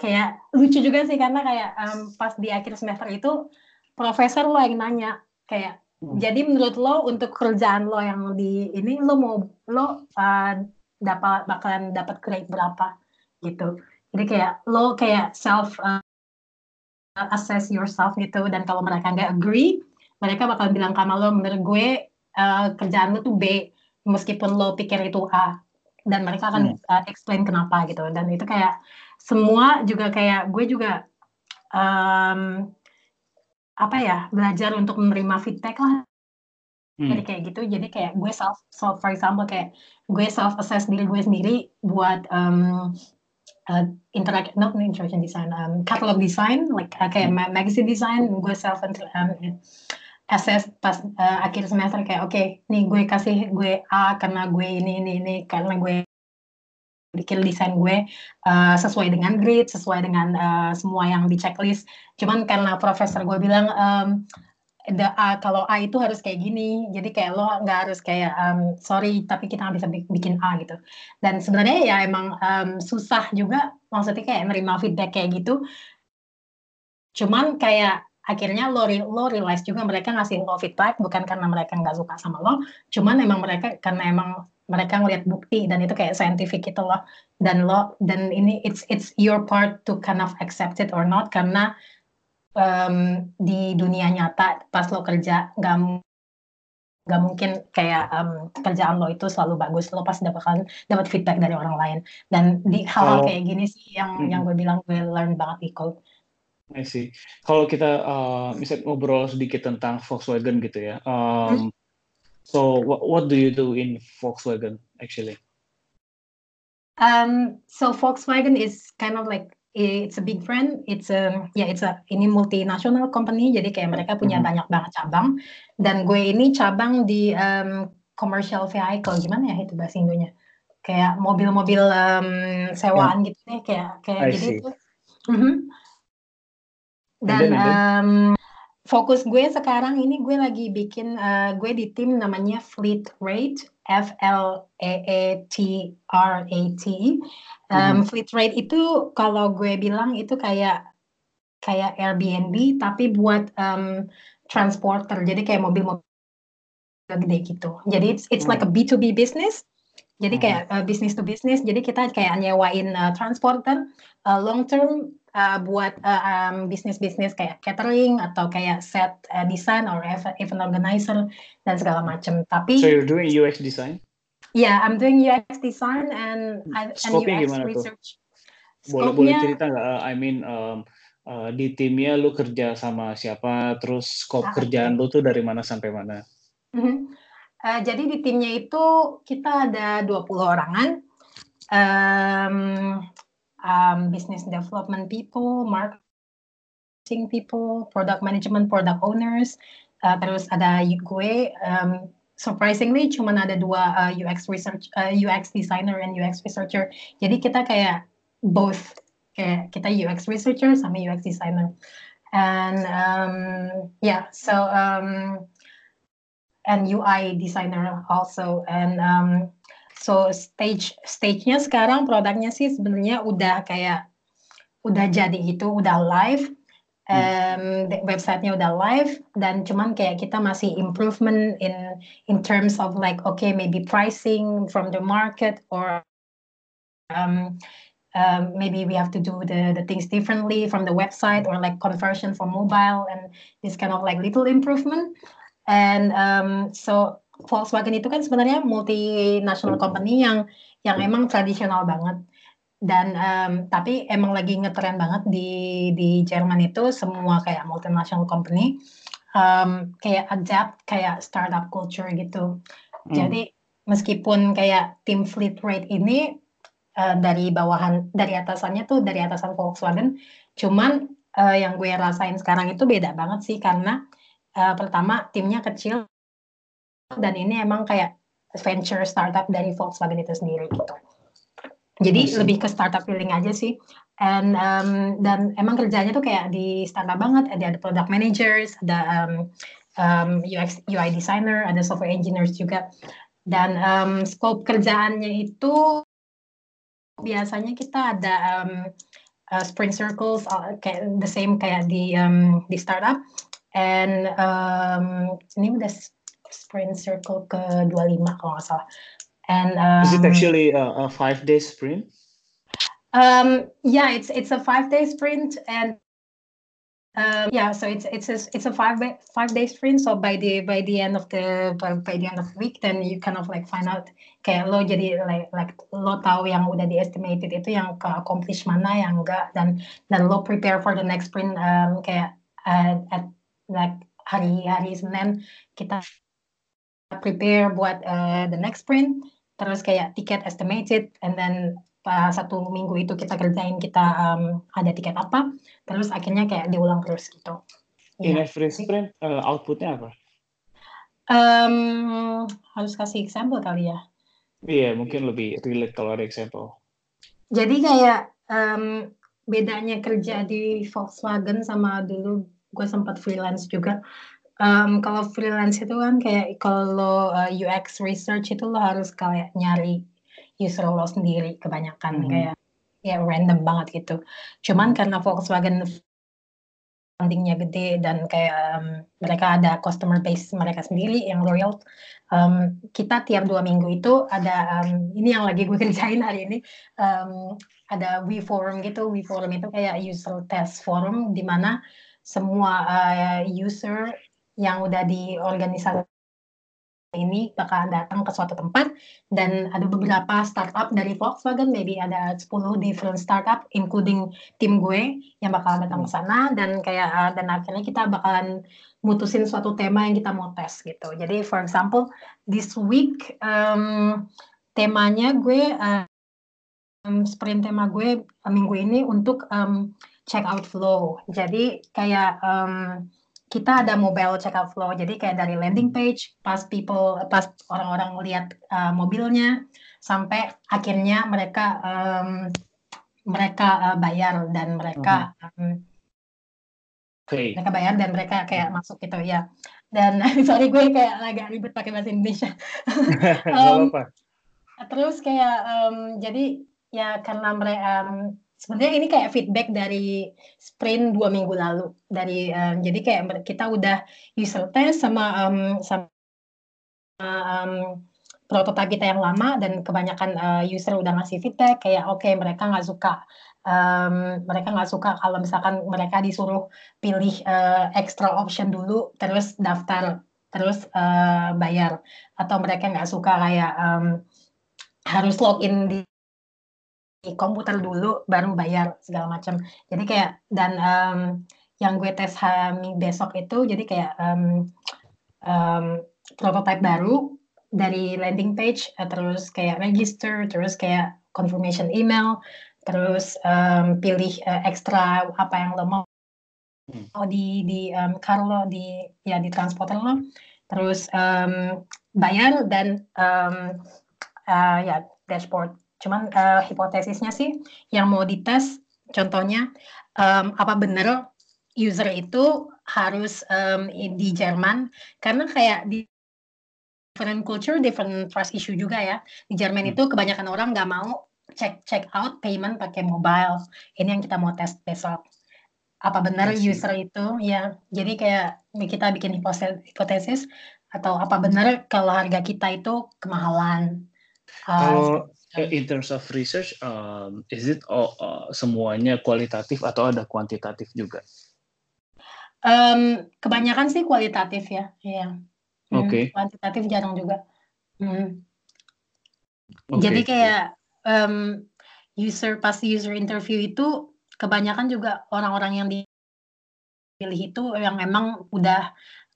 kayak lucu juga sih karena kayak um, pas di akhir semester itu profesor lo yang nanya kayak Hmm. Jadi menurut lo untuk kerjaan lo yang di ini lo mau lo uh, dapat bakalan dapat grade berapa gitu. Jadi kayak lo kayak self uh, assess yourself gitu dan kalau mereka nggak agree, mereka bakal bilang sama lo menurut gue uh, kerjaan lo tuh B meskipun lo pikir itu A dan mereka akan hmm. uh, explain kenapa gitu dan itu kayak semua juga kayak gue juga um, apa ya belajar untuk menerima feedback lah hmm. jadi kayak gitu jadi kayak gue self self for example kayak gue self assess diri gue sendiri buat um, uh, interact not interaction design um, catalog design like uh, kayak hmm. magazine design gue self um, assess pas uh, akhir semester kayak oke okay, nih gue kasih gue A karena gue ini ini ini karena gue bikin desain gue uh, sesuai dengan grid, sesuai dengan uh, semua yang di checklist. Cuman karena profesor gue bilang um, the A kalau A itu harus kayak gini, jadi kayak lo nggak harus kayak um, sorry tapi kita nggak bisa bikin A gitu. Dan sebenarnya ya emang um, susah juga, maksudnya kayak nerima feedback kayak gitu. Cuman kayak akhirnya lo lo realize juga mereka ngasih lo feedback bukan karena mereka nggak suka sama lo, cuman emang mereka karena emang mereka ngeliat bukti dan itu kayak scientific gitu loh dan lo dan ini it's it's your part to kind of accept it or not karena um, di dunia nyata pas lo kerja nggak nggak mungkin kayak um, kerjaan lo itu selalu bagus lo pasti dapat dapat feedback dari orang lain dan di hal-hal oh. kayak gini sih yang hmm. yang gue bilang gue learn banget code. I see. Kalau kita uh, misalnya ngobrol sedikit tentang Volkswagen gitu ya, um, hmm? So what what do you do in Volkswagen actually? Um, so Volkswagen is kind of like it's a big brand. It's a ya yeah, it's a ini multinational company. Jadi kayak mereka punya mm -hmm. banyak banget cabang. Dan gue ini cabang di um, commercial vehicle gimana ya itu bahasa Indonya? Kayak mobil-mobil um, sewaan yeah. gitu deh. Kayak kayak I jadi itu. Mm -hmm. Dan, then. Um, fokus gue sekarang ini gue lagi bikin uh, gue di tim namanya Fleet Rate F L E E T R A T. Um, hmm. Fleet Rate itu kalau gue bilang itu kayak kayak Airbnb tapi buat um, transporter. Jadi kayak mobil-mobil gede gitu. Jadi it's it's like a B2B business. Jadi kayak uh, business to business. Jadi kita kayak nyewain uh, transporter uh, long term uh, buat uh, um, bisnis-bisnis kayak catering atau kayak set uh, design or event organizer dan segala macam. Tapi So you're doing UX design? Yeah, I'm doing UX design and, and UX research. Tuh? Boleh boleh cerita nggak? Uh, I mean um, uh, di timnya lu kerja sama siapa? Terus scope ah, kerjaan okay. lu tuh dari mana sampai mana? Mm -hmm. uh, jadi di timnya itu kita ada 20 orangan. Um, um, business development people, marketing people, product management, product owners. Uh, terus ada gue, um, surprisingly cuma ada dua uh, UX research, uh, UX designer and UX researcher. Jadi kita kayak both, kayak kita UX researcher sama UX designer. And um, yeah, so um, and UI designer also. And um, So stage stage-nya sekarang produknya sih sebenarnya udah kayak udah jadi itu udah live. Um, websitenya udah live dan cuman kayak kita masih improvement in in terms of like okay maybe pricing from the market or um, um, maybe we have to do the the things differently from the website or like conversion for mobile and this kind of like little improvement. And um, so Volkswagen itu kan sebenarnya multinational company yang yang emang tradisional banget dan um, tapi emang lagi ngetren banget di di Jerman itu semua kayak multinational company um, kayak adapt kayak startup culture gitu. Hmm. Jadi meskipun kayak tim Fleet Rate ini uh, dari bawahan dari atasannya tuh dari atasan Volkswagen, cuman uh, yang gue rasain sekarang itu beda banget sih karena uh, pertama timnya kecil dan ini emang kayak venture startup dari Volkswagen itu sendiri gitu. Jadi Masih. lebih ke startup feeling aja sih. And um, dan emang kerjanya tuh kayak di startup banget. Ada ada product managers, ada um, um, UX UI designer, ada software engineers juga. Dan um, scope kerjaannya itu biasanya kita ada um, uh, sprint circles uh, kayak the same kayak di um, di startup. And um, ini udah sprint circle ke 25 kalau nggak salah. And um, Is it actually a, a five day sprint? Um, yeah, it's it's a five day sprint, and um, yeah, so it's it's a it's a five day five day sprint. So by the by the end of the by, by the end of the week, then you kind of like find out kayak lo jadi like like lo tahu yang udah di estimated itu yang ke accomplish mana yang enggak dan dan lo prepare for the next sprint um, kayak uh, at like hari hari Senin kita prepare buat uh, the next sprint terus kayak tiket estimated and then uh, satu minggu itu kita kerjain kita um, ada tiket apa terus akhirnya kayak diulang terus gitu In Iya. every sprint, uh, outputnya apa? Um, harus kasih example kali ya Iya, mungkin lebih relate kalau ada example. jadi kayak um, bedanya kerja di Volkswagen sama dulu gue sempat freelance juga um, kalau freelance itu kan kayak kalau uh, UX research itu lo harus kayak nyari user lo sendiri kebanyakan Mhm. kayak ya random banget gitu. Cuman karena Volkswagen fundingnya gede dan kayak um, mereka ada customer base mereka sendiri yang loyal. Um, kita tiap dua minggu itu ada um, ini yang lagi gue kerjain hari ini um, ada We Forum gitu. We Forum itu kayak user test forum di mana semua uh, user yang udah di organisasi ini bakal datang ke suatu tempat dan ada beberapa startup dari Volkswagen, maybe ada 10 different startup including tim gue yang bakal datang ke sana dan kayak uh, dan akhirnya kita bakalan mutusin suatu tema yang kita mau tes gitu. Jadi for example this week um, temanya gue um, sprint tema gue uh, minggu ini untuk um, check out flow. Jadi kayak um, kita ada mobile checkout flow. Jadi kayak dari landing page, pas people, pas orang-orang melihat uh, mobilnya, sampai akhirnya mereka um, mereka uh, bayar dan mereka um, Oke. mereka bayar dan mereka kayak masuk gitu ya. Dan sorry gue kayak agak ribet pakai bahasa Indonesia. Um. Terus kayak um, jadi ya karena mereka um, sebenarnya ini kayak feedback dari sprint dua minggu lalu. Dari um, jadi kayak kita udah user test sama um, sama um, prototipe kita yang lama dan kebanyakan uh, user udah ngasih feedback kayak oke mereka nggak suka um, mereka nggak suka kalau misalkan mereka disuruh pilih uh, extra option dulu terus daftar terus uh, bayar. Atau mereka nggak suka kayak um, harus login di komputer dulu baru bayar segala macam. Jadi kayak dan um, yang gue tes hari besok itu jadi kayak um, um, prototype baru dari landing page uh, terus kayak register terus kayak confirmation email terus um, pilih uh, ekstra apa yang lo mau Hmm. di di um, car lo di ya di transporter lo terus um, bayar dan um, uh, ya dashboard cuman uh, hipotesisnya sih yang mau dites contohnya um, apa benar user itu harus um, di Jerman? Karena kayak di different culture different trust issue juga ya. Di Jerman Hmm. itu kebanyakan orang nggak mau check check out payment pakai mobile. Ini yang kita mau tes besok. Apa benar user itu? Ya jadi kayak kita bikin hipotesis atau apa benar kalau harga kita itu kemahalan. Kalau uh, in terms of research, um, is it all, uh, semuanya kualitatif atau ada kuantitatif juga? um, kebanyakan sih kualitatif ya ya Hmm, Oke. kuantitatif jarang juga Hmm. Oke. Jadi kayak um, user pas user interview itu kebanyakan juga orang-orang yang dipilih itu yang emang udah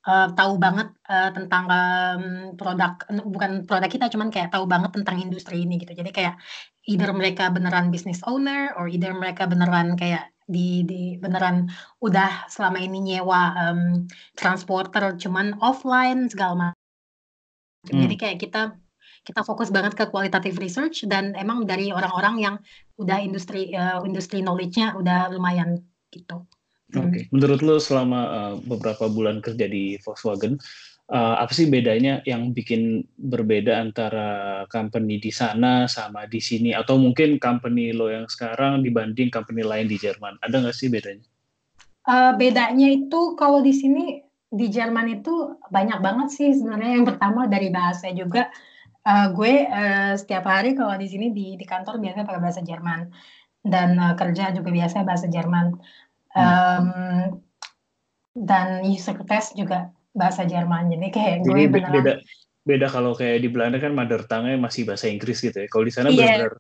uh, tahu banget uh, tentang um, produk bukan produk kita cuman kayak tahu banget tentang industri ini gitu. Jadi kayak either mereka beneran business owner or either mereka beneran kayak di di beneran udah selama ini nyewa um, transporter cuman offline segala macam Hmm. Jadi kayak kita kita fokus banget ke qualitative research dan emang dari orang-orang yang udah industri uh, industri knowledge-nya udah lumayan gitu. Oke, okay. Menurut lo selama uh, beberapa bulan kerja di Volkswagen, uh, apa sih bedanya yang bikin berbeda antara company di sana sama di sini, atau mungkin company lo yang sekarang dibanding company lain di Jerman? Ada nggak sih bedanya? Uh, bedanya itu kalau di sini di Jerman itu banyak banget sih sebenarnya. Yang pertama dari bahasa juga uh, gue uh, setiap hari kalau di sini di di kantor biasanya pakai bahasa Jerman dan uh, kerja juga biasanya bahasa Jerman um, dan user test juga bahasa Jerman jadi kayak gue jadi beneran beda beda kalau kayak di Belanda kan mother tongue-nya masih bahasa Inggris gitu ya kalau di sana yeah. benar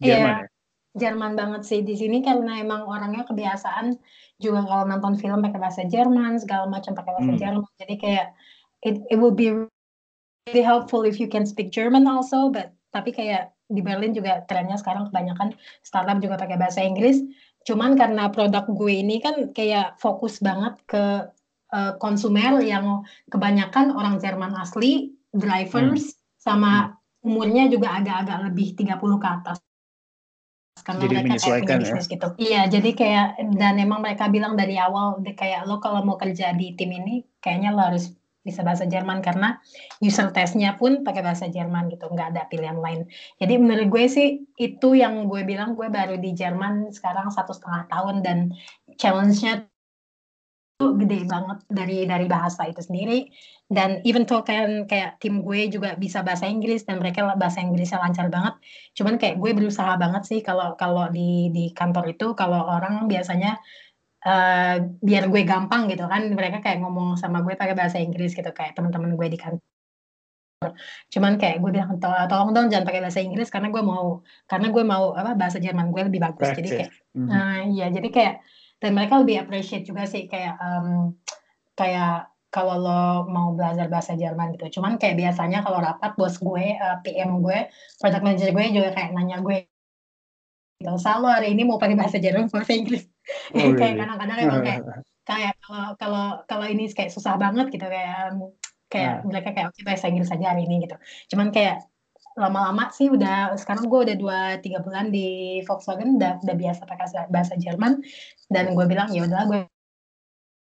Jerman yeah. ya Jerman banget sih di sini karena emang orangnya kebiasaan juga kalau nonton film pakai bahasa Jerman segala macam pakai bahasa hmm. Jerman jadi kayak it it will be really helpful if you can speak German also, but tapi kayak di Berlin juga trennya sekarang kebanyakan startup juga pakai bahasa Inggris. Cuman karena produk gue ini kan kayak fokus banget ke uh, konsumer yang kebanyakan orang Jerman asli, drivers, hmm. sama hmm. umurnya juga agak-agak lebih 30 ke atas karena jadi mereka ya? bisnis ya? gitu. Iya, jadi kayak dan emang mereka bilang dari awal kayak lo kalau mau kerja di tim ini kayaknya lo harus bisa bahasa Jerman karena user testnya pun pakai bahasa Jerman gitu nggak ada pilihan lain. Jadi menurut gue sih itu yang gue bilang gue baru di Jerman sekarang satu setengah tahun dan challenge-nya tuh gede banget dari dari bahasa itu sendiri. Dan even though kan kayak tim gue juga bisa bahasa Inggris dan mereka bahasa Inggrisnya lancar banget cuman kayak gue berusaha banget sih kalau kalau di di kantor itu kalau orang biasanya uh, biar gue gampang gitu kan. Mereka kayak ngomong sama gue pakai bahasa Inggris gitu kayak teman-teman gue di kantor. Cuman kayak gue bilang tolong dong jangan pakai bahasa Inggris karena gue mau karena gue mau apa bahasa Jerman gue lebih bagus. Practice. jadi kayak mm-hmm. uh, iya jadi kayak dan mereka lebih appreciate juga sih kayak um, kayak kalau lo mau belajar bahasa Jerman gitu. Cuman kayak biasanya kalau rapat bos gue uh, eh, PM gue project manager gue juga kayak nanya gue gitu selalu hari ini mau pakai bahasa Jerman bahasa Inggris oh, kayak kadang-kadang emang kayak kayak kalau kalau kalau ini kayak susah banget gitu kayak kayak nah. mereka kayak oke bahasa Inggris saja hari ini gitu. Cuman kayak lama-lama sih udah sekarang gue udah dua tiga bulan di Volkswagen udah udah biasa pakai bahasa Jerman. Dan gue bilang ya udahlah gue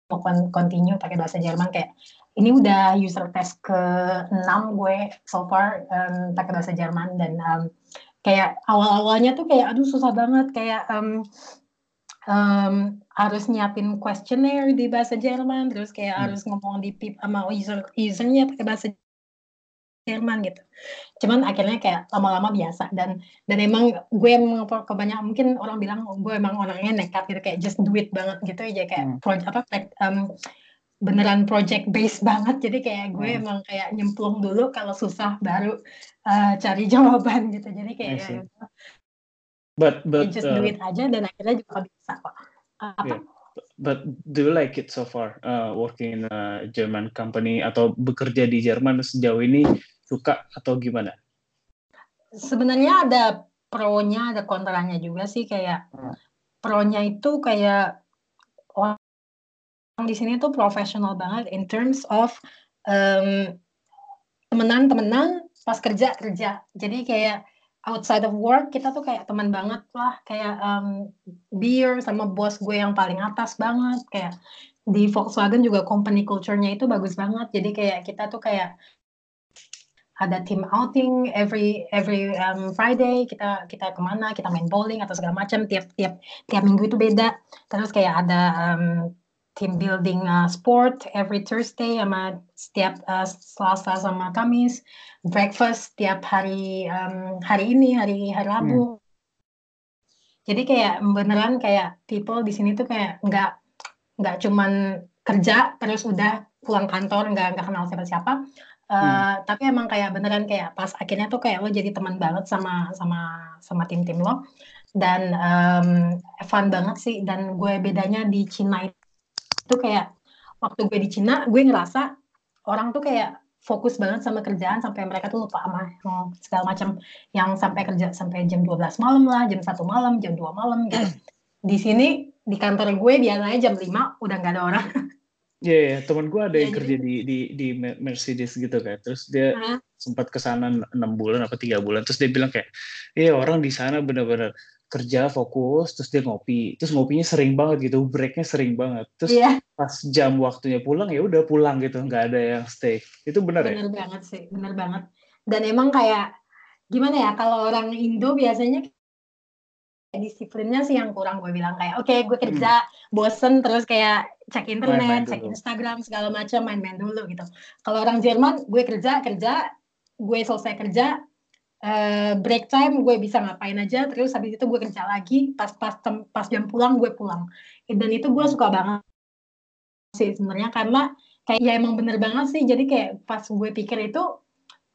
mau continue pakai bahasa Jerman. Kayak ini udah user test ke 6 gue so far um, pakai bahasa Jerman. Dan um, kayak awal-awalnya tuh kayak aduh susah banget. Kayak um, um, harus nyiapin questionnaire di bahasa Jerman, terus kayak hmm. harus ngomong di pip sama user usernya pakai bahasa Jerman gitu. Cuman akhirnya kayak lama-lama biasa dan dan emang gue emang kebanyakan mungkin orang bilang gue emang orangnya nekat gitu kayak just do it banget gitu aja kayak hmm. project apa um, beneran project based banget jadi kayak gue hmm. emang kayak nyemplung dulu kalau susah baru uh, cari jawaban gitu jadi kayak ya, But but just uh, do it aja dan akhirnya juga bisa kok. Apa? Yeah. But do you like it so far uh, working in a German company atau bekerja di Jerman sejauh ini suka atau gimana? Sebenarnya ada pro-nya, ada kontranya juga sih kayak hmm. pro-nya itu kayak orang di sini tuh profesional banget in terms of um, temenan-temenan pas kerja kerja. Jadi kayak outside of work kita tuh kayak teman banget lah. Kayak um, beer sama bos gue yang paling atas banget. Kayak di Volkswagen juga company culture-nya itu bagus banget. Jadi kayak kita tuh kayak ada team outing every every um, Friday. Kita kita ke mana kita main bowling atau segala macam. Tiap tiap tiap minggu itu beda. Terus kayak ada um, team building uh, sport every Thursday sama setiap uh, Selasa sama Kamis, breakfast setiap hari um, hari ini hari hari Rabu. Hmm. Jadi kayak beneran kayak people di sini tuh kayak nggak nggak cuman kerja terus udah pulang kantor nggak nggak kenal siapa-siapa. Uh, hmm. tapi emang kayak beneran kayak pas akhirnya tuh kayak lo jadi teman banget sama sama sama tim-tim lo dan um, fun banget sih dan gue bedanya di Cina itu kayak waktu gue di Cina gue ngerasa orang tuh kayak fokus banget sama kerjaan sampai mereka tuh lupa sama segala macam yang sampai kerja sampai jam 12 malam lah, jam satu malam, jam 2 malam gitu. Di sini di kantor gue biasanya jam 5 udah nggak ada orang. Iya, yeah, yeah. teman gue ada yeah, yang jadi... kerja di di di Mercedes gitu kan. Terus dia uh-huh. sempat ke sana enam bulan apa tiga bulan. Terus dia bilang kayak, iya orang di sana benar-benar kerja fokus, terus dia ngopi. Terus ngopinya sering banget gitu, breaknya sering banget. Terus yeah. pas jam waktunya pulang ya udah pulang gitu, nggak ada yang stay. Itu benar ya? Benar banget sih, benar banget. Dan emang kayak gimana ya kalau orang Indo biasanya disiplinnya sih yang kurang gue bilang kayak oke okay, gue kerja hmm. bosen terus kayak cek internet cek Instagram segala macam main-main dulu gitu kalau orang Jerman gue kerja kerja gue selesai kerja uh, break time gue bisa ngapain aja terus habis itu gue kerja lagi pas pas pas jam pulang gue pulang dan itu gue suka banget sih sebenarnya karena kayak ya emang bener banget sih jadi kayak pas gue pikir itu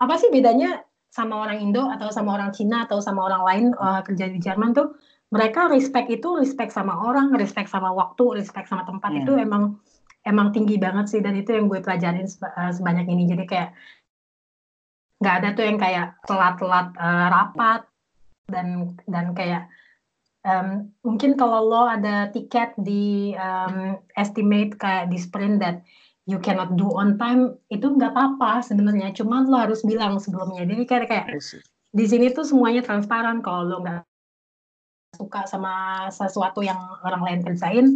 apa sih bedanya sama orang Indo atau sama orang Cina atau sama orang lain uh, kerja di Jerman tuh mereka respect itu respect sama orang, respect sama waktu, respect sama tempat yeah. itu emang emang tinggi banget sih dan itu yang gue pelajarin eh, sebanyak ini. Jadi kayak nggak ada tuh yang kayak telat-telat uh, rapat dan dan kayak um, mungkin kalau lo ada tiket di um, estimate kayak di sprint that you cannot do on time itu nggak apa-apa sebenarnya. Cuma lo harus bilang sebelumnya. Jadi kayak kayak di sini tuh semuanya transparan kalau lo nggak suka sama sesuatu yang orang lain kerjain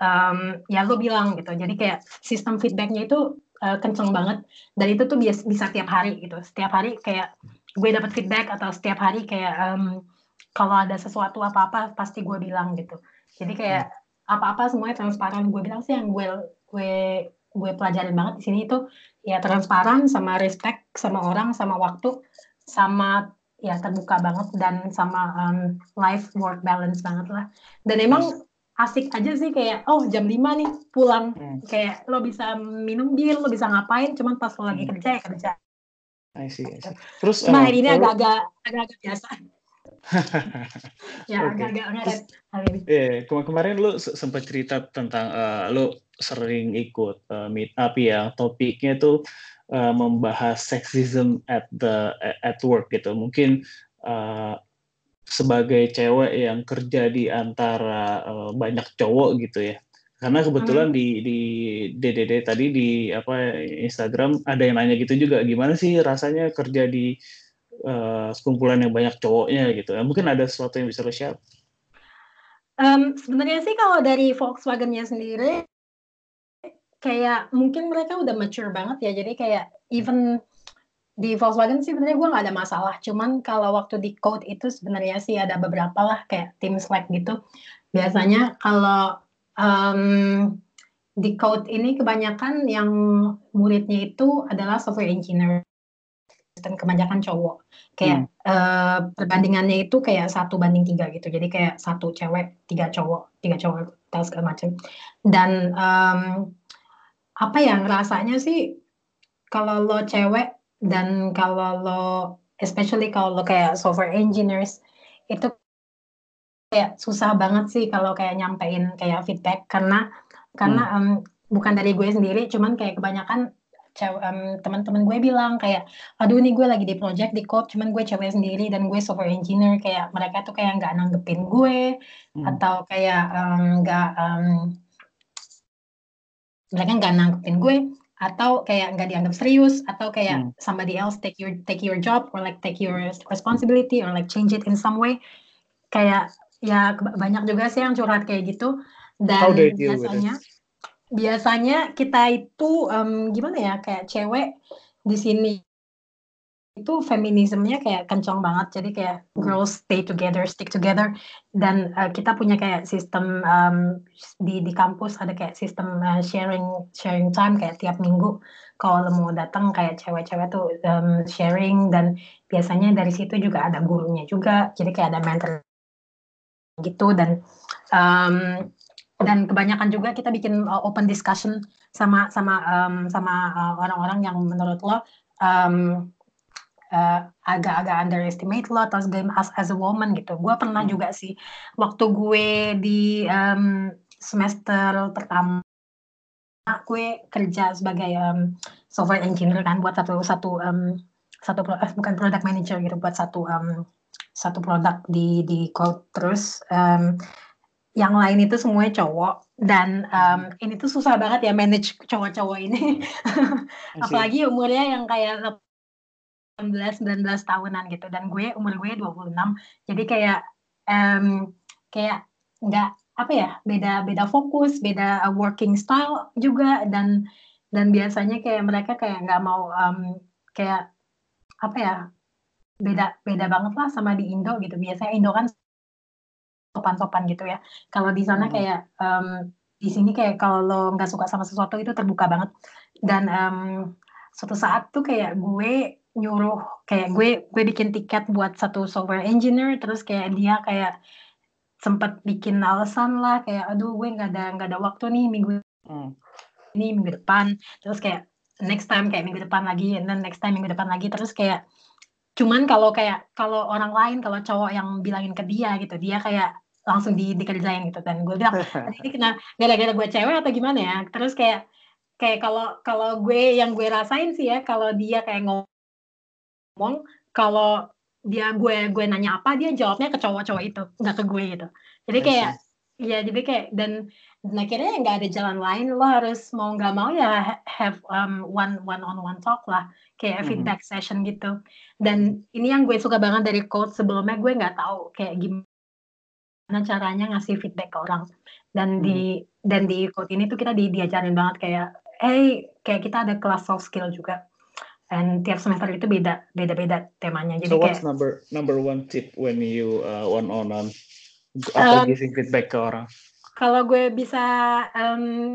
um, ya lo bilang gitu. Jadi kayak sistem feedbacknya itu uh, kenceng banget. Dan itu tuh biasa bisa tiap hari gitu. Setiap hari kayak gue dapat feedback atau setiap hari kayak um, kalau ada sesuatu apa-apa pasti gue bilang gitu. Jadi kayak apa-apa semuanya transparan. Gue bilang sih yang gue gue gue pelajarin banget di sini itu ya transparan sama respect sama orang sama waktu sama ya terbuka banget dan sama um, life work balance banget lah. Dan emang asik aja sih kayak oh jam 5 nih pulang hmm. kayak lo bisa minum bir lo bisa ngapain cuman pas lo lagi hmm. kerja ya kerja I see, I see. Terus nah, uh, ini agak-agak agak-agak biasa. ya agak-agak ngaret hari ini. Yeah, kemarin kemarin lu sempat cerita tentang uh, lu sering ikut uh, meet up ya, topiknya tuh uh, membahas sexism at the at work gitu. Mungkin uh, sebagai cewek yang kerja di antara uh, banyak cowok gitu ya. Karena kebetulan hmm. di di DDD tadi di apa Instagram ada yang nanya gitu juga gimana sih rasanya kerja di uh, sekumpulan yang banyak cowoknya gitu. Ya, mungkin ada sesuatu yang bisa lo share. Um, sebenarnya sih kalau dari Volkswagen-nya sendiri kayak mungkin mereka udah mature banget ya. Jadi kayak even di Volkswagen sih sebenarnya gue nggak ada masalah. Cuman kalau waktu di code itu sebenarnya sih ada beberapa lah kayak tim Slack gitu. Biasanya kalau um, di code ini kebanyakan yang muridnya itu adalah software engineer dan kebanyakan cowok. Kayak hmm. uh, perbandingannya itu kayak satu banding tiga gitu. Jadi kayak satu cewek, tiga cowok, tiga cowok, tes segala macam. Dan um, apa ya rasanya sih kalau lo cewek dan kalau lo especially kalau lo kayak software engineers itu kayak susah banget sih kalau kayak nyampein kayak feedback karena karena hmm. um, bukan dari gue sendiri cuman kayak kebanyakan um, teman-teman gue bilang kayak aduh nih gue lagi di project di code cuman gue cewek sendiri dan gue software engineer kayak mereka tuh kayak nggak nanggepin gue hmm. atau kayak nggak um, um, mereka nggak nanggepin gue atau kayak nggak dianggap serius atau kayak hmm. somebody else take your take your job or like take your responsibility or like change it in some way. Kayak ya banyak juga sih yang curhat kayak gitu. Dan biasanya biasanya kita itu um, gimana ya kayak cewek di sini itu feminismenya kayak kencang banget. Jadi kayak girls stay together stick together. Dan uh, kita punya kayak sistem um, di di kampus ada kayak sistem uh, sharing sharing time kayak tiap minggu. Kalau mau datang kayak cewek-cewek tuh um, sharing. Dan biasanya dari situ juga ada gurunya juga. Jadi kayak ada mentor gitu. Dan um, dan kebanyakan juga kita bikin uh, open discussion sama sama um, sama uh, orang-orang yang menurut lo um, uh, agak-agak underestimate lo atau as as a woman gitu. Gue pernah hmm. juga sih waktu gue di um, semester pertama gue kerja sebagai um, software engineer kan buat satu satu um, satu eh, bukan product manager gitu buat satu um, satu produk di di code terus um, yang lain itu semuanya cowok. Dan um, ini tuh susah banget ya manage cowok-cowok ini. Apalagi umurnya yang kayak 18 19 tahunan gitu dan gue umur gue 26 jadi kayak um, kayak nggak apa ya beda beda fokus beda working style juga dan dan biasanya kayak mereka kayak nggak mau um, kayak apa ya beda beda banget lah sama di Indo gitu biasanya Indo kan sopan-sopan gitu ya. Kalau di sana hmm. kayak um, di sini kayak kalau lo nggak suka sama sesuatu itu terbuka banget. Dan um, suatu saat tuh kayak gue nyuruh kayak gue gue bikin tiket buat satu software engineer terus kayak dia kayak sempat bikin alasan lah kayak aduh gue nggak ada nggak ada waktu nih minggu hmm. ini minggu depan. Terus kayak next time kayak minggu depan lagi and then next time minggu depan lagi. Terus kayak cuman kalau kayak kalau orang lain kalau cowok yang bilangin ke dia gitu dia kayak langsung di dikerjain gitu. Dan gue bilang ini kena gara-gara gue cewek atau gimana ya? Terus kayak kayak kalau kalau gue yang gue rasain sih ya kalau dia kayak ngomong kalau dia gue gue nanya apa dia jawabnya ke cowok-cowok itu nggak ke gue gitu. Jadi kayak ya jadi kayak dan, dan akhirnya nggak ada jalan lain lo harus mau nggak mau ya have um, one one on one talk lah kayak mm -hmm. feedback session gitu. Dan ini yang gue suka banget dari quote sebelumnya gue nggak tahu kayak gimana caranya ngasih feedback ke orang. Dan hmm. di dan di quote ini tuh kita di, diajarin banget kayak hey kayak kita ada kelas soft skill juga and tiap semester itu beda beda beda temanya. Jadi so what's kayak, number number one tip when you uh, one on one apa um, giving feedback ke orang? kalau gue bisa um,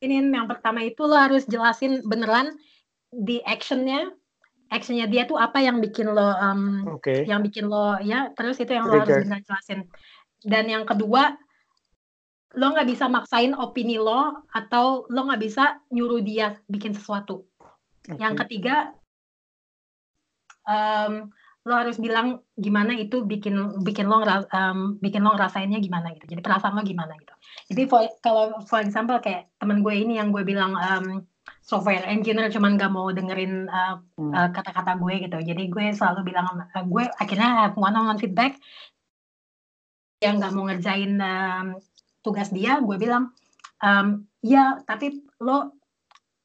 ini yang pertama itu lo harus jelasin beneran di actionnya. Actionnya dia tuh apa yang bikin lo um, okay. yang bikin lo ya terus itu yang lo harus benar jelasin. Dan yang kedua lo nggak bisa maksain opini lo atau lo nggak bisa nyuruh dia bikin sesuatu okay. yang ketiga um, lo harus bilang gimana itu bikin bikin lo um, bikin lo ngerasainnya gimana gitu jadi perasaan lo gimana gitu jadi for, kalau for example kayak temen gue ini yang gue bilang um, software engineer cuman gak mau dengerin uh, hmm. uh, kata-kata gue gitu. Jadi gue selalu bilang uh, gue akhirnya have one on one feedback yang gak mau ngerjain um, tugas dia, gue bilang um, ya tapi lo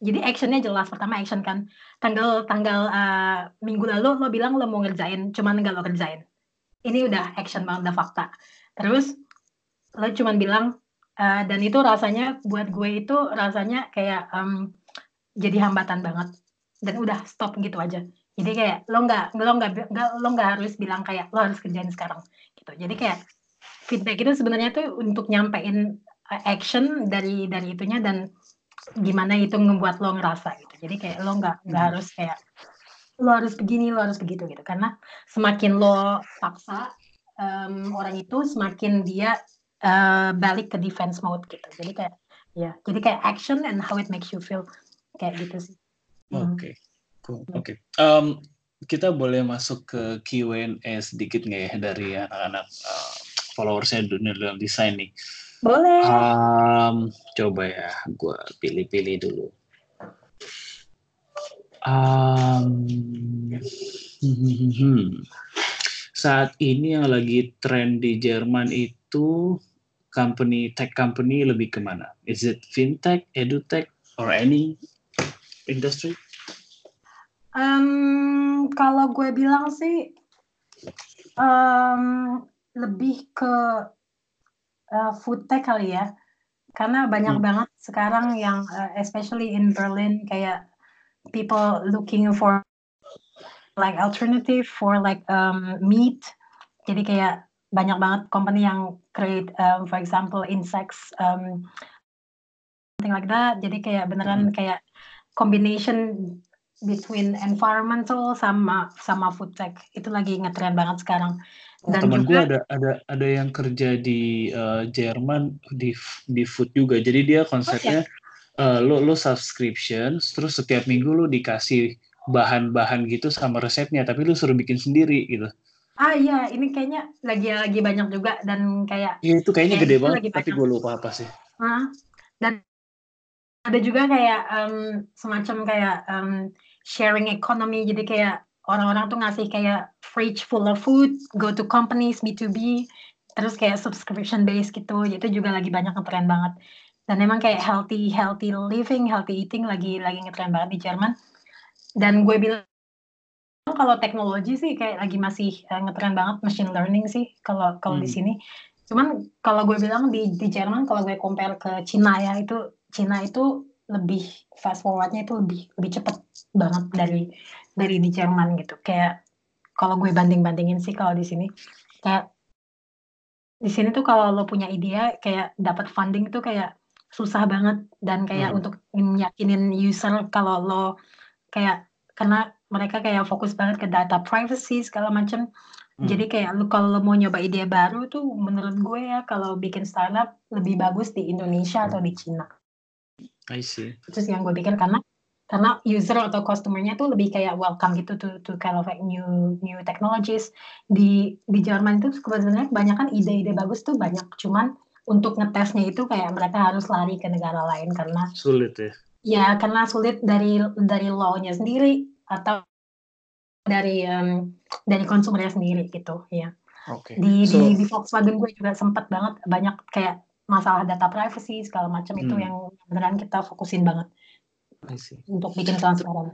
jadi actionnya jelas pertama action kan. Tanggal tanggal uh, minggu lalu lo bilang lo mau ngerjain cuman gak lo kerjain. Ini udah action banget udah fakta. Terus lo cuman bilang uh, dan itu rasanya buat gue itu rasanya kayak um, jadi hambatan banget. Dan udah stop gitu aja. Jadi kayak lo nggak lo nggak lo nggak harus bilang kayak lo harus kerjain sekarang gitu. Jadi kayak feedback itu sebenarnya tuh untuk nyampein uh, action dari dari itunya dan gimana itu membuat lo ngerasa gitu jadi kayak lo nggak nggak hmm. harus kayak lo harus begini lo harus begitu gitu karena semakin lo paksa um, orang itu semakin dia uh, balik ke defense mode gitu jadi kayak ya jadi kayak action and how it makes you feel kayak gitu sih. Hmm. Oke, okay. cool. Oke, okay. um, kita boleh masuk ke Q&A sedikit nggak ya dari anak-anak uh, followersnya dunia dalam desain nih? Boleh. Um, coba ya, gue pilih-pilih dulu. Um, saat ini yang lagi tren di Jerman itu company tech company lebih ke mana? Is it fintech, edutech, or any industry? Um, kalau gue bilang sih um, lebih ke uh, food tech kali ya, karena banyak hmm. banget sekarang yang uh, especially in Berlin kayak people looking for like alternative for like um, meat. Jadi kayak banyak banget company yang create um, for example insects um, something like that. Jadi kayak beneran hmm. kayak combination between environmental sama sama food tech itu lagi ngetren banget sekarang. Dan teman juga, gue ada ada ada yang kerja di uh, Jerman di di food juga. Jadi dia konsepnya oh, ya? uh, lo lo subscription, terus setiap minggu lo dikasih bahan-bahan gitu sama resepnya, tapi lo suruh bikin sendiri gitu. Ah iya, ini kayaknya lagi lagi banyak juga dan kayak. Iya itu kayaknya gede banget, tapi gue lupa apa sih. Uh, dan ada juga kayak um, semacam kayak um, sharing economy jadi kayak orang-orang tuh ngasih kayak fridge full of food go to companies B2B terus kayak subscription base gitu. Itu juga lagi banyak ngetren banget. Dan emang kayak healthy healthy living healthy eating lagi lagi ngetren banget di Jerman. Dan gue bilang kalau teknologi sih kayak lagi masih uh, ngetren banget machine learning sih kalau kalau hmm. di sini. Cuman kalau gue bilang di di Jerman kalau gue compare ke Cina ya itu Cina itu lebih fast forwardnya itu lebih lebih cepet banget dari dari di Jerman gitu kayak kalau gue banding bandingin sih kalau di sini kayak di sini tuh kalau lo punya ide kayak dapat funding tuh kayak susah banget dan kayak hmm. untuk yakinin user kalau lo kayak karena mereka kayak fokus banget ke data privacy segala macam hmm. jadi kayak lo kalau lo mau nyoba ide baru tuh menurut gue ya kalau bikin startup lebih bagus di Indonesia atau di Cina. I see. Itu sih yang gue pikir karena karena user atau customer-nya tuh lebih kayak welcome gitu to to kind of like new new technologies. Di di Jerman itu sebenarnya kebanyakan ide-ide bagus tuh banyak. Cuman untuk ngetesnya itu kayak mereka harus lari ke negara lain karena sulit ya. Ya karena sulit dari dari law-nya sendiri atau dari um, dari konsumernya sendiri gitu ya. Okay. di, so, di di Volkswagen gue juga sempat banget banyak kayak masalah data privacy segala macam hmm. itu yang beneran kita fokusin banget untuk bikin transparan.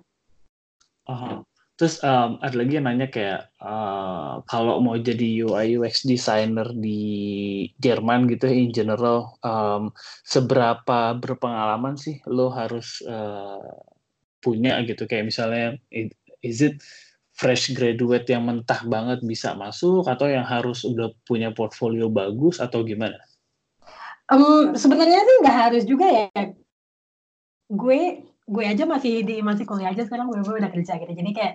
Uh, terus um, ada lagi yang nanya kayak uh, kalau mau jadi UI UX designer di Jerman gitu in general um, seberapa berpengalaman sih lo harus uh, punya gitu kayak misalnya is it fresh graduate yang mentah banget bisa masuk atau yang harus udah punya portfolio bagus atau gimana? Um, sebenarnya sih nggak harus juga ya. Gue gue aja masih di masih kuliah aja sekarang gue, gue udah kerja gitu. Jadi kayak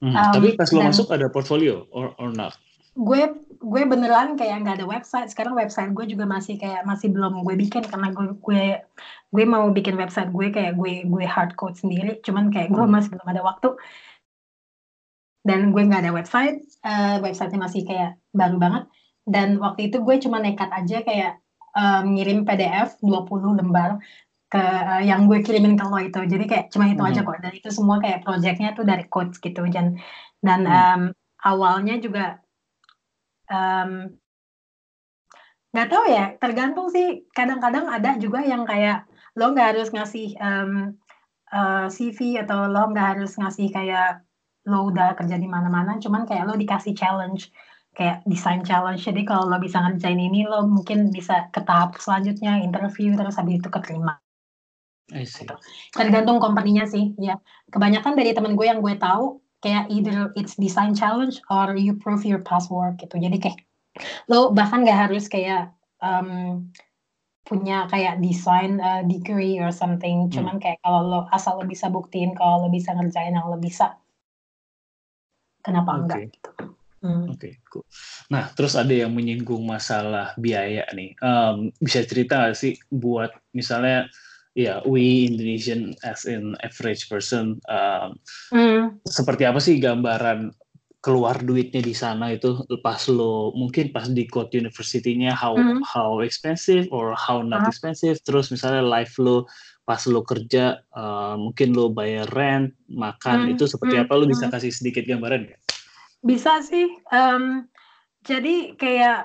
hmm, um, tapi pas lo masuk ada portfolio or or not? Gue gue beneran kayak nggak ada website. Sekarang website gue juga masih kayak masih belum gue bikin. Karena gue gue gue mau bikin website gue kayak gue gue hard code sendiri. Cuman kayak gue hmm. masih belum ada waktu. Dan gue nggak ada website. Uh, websitenya masih kayak baru banget. Dan waktu itu gue cuma nekat aja kayak um, ngirim PDF 20 lembar ke uh, yang gue kirimin ke lo itu. Jadi kayak cuma itu hmm. aja kok. Dan itu semua kayak projectnya tuh dari coach gitu. Dan dan hmm. um, awalnya juga nggak um, tahu ya tergantung sih. Kadang-kadang ada juga yang kayak lo nggak harus ngasih um, uh, CV atau lo nggak harus ngasih kayak lo udah kerja di mana-mana. Cuman kayak lo dikasih challenge kayak design challenge. Jadi kalau lo bisa ngerjain ini lo mungkin bisa ke tahap selanjutnya interview terus habis itu keterima Gitu. Tergantung company-nya sih, ya. Kebanyakan dari temen gue yang gue tahu kayak either it's design challenge or you prove your password gitu. Jadi kayak lo bahkan gak harus kayak um, punya kayak design uh, degree or something. Hmm. Cuman kayak kalau lo asal lo bisa buktiin kalau lo bisa ngerjain yang lo bisa, kenapa okay. enggak gitu. Hmm. Oke, okay, cool. Nah, terus ada yang menyinggung masalah biaya nih. Um, bisa cerita gak sih buat misalnya ya we Indonesian as in average person um, mm. seperti apa sih gambaran keluar duitnya di sana itu pas lo mungkin pas di Code University-nya how mm. how expensive or how not uh. expensive terus misalnya life lo pas lo kerja uh, mungkin lo bayar rent makan mm. itu seperti mm. apa lo bisa hmm. kasih sedikit gambaran ya? Bisa sih um, jadi kayak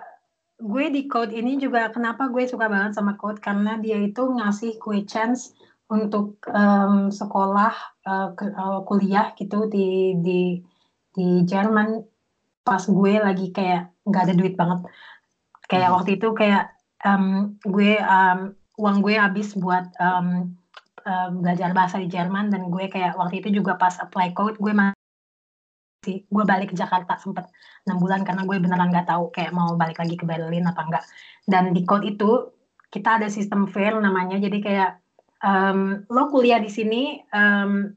gue di Code ini juga kenapa gue suka banget sama Code? Karena dia itu ngasih gue chance untuk um, sekolah uh, ke, uh, kuliah gitu di di di Jerman. Pas gue lagi kayak nggak ada duit banget. Kayak hmm. waktu itu kayak um, gue um, uang gue habis buat um, uh, belajar bahasa di Jerman. Dan gue kayak waktu itu juga pas apply code gue sih gue balik ke Jakarta sempet enam bulan karena gue beneran nggak tahu kayak mau balik lagi ke Berlin apa enggak dan di code itu kita ada sistem fair namanya. Jadi kayak um, lo kuliah di sini um,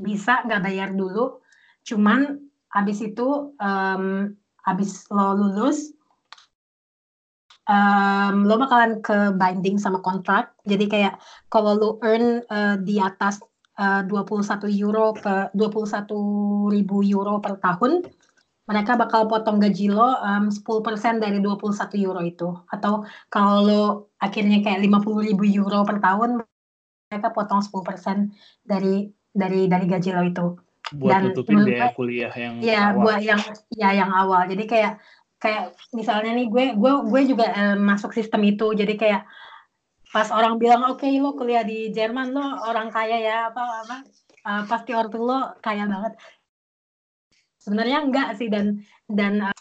bisa nggak bayar dulu. Cuman abis itu um, abis lo lulus um, lo bakalan ke binding sama kontrak. Jadi kayak kalau lo earn uh, di atas uh, 21 euro per 21 ribu euro per tahun mereka bakal potong gaji lo um, 10% dari 21 euro itu. Atau kalau lo akhirnya kayak 50 ribu euro per tahun mereka potong 10% dari dari dari gaji lo itu. Buat Dan nutupin biaya kuliah yang ya awal. buat yang ya yang awal. Jadi kayak kayak misalnya nih gue gue gue juga uh, masuk sistem itu. Jadi kayak pas orang bilang oke okay, lo kuliah di Jerman lo orang kaya ya apa apa uh, pasti ortu lo kaya banget. Sebenarnya enggak sih dan dan uh,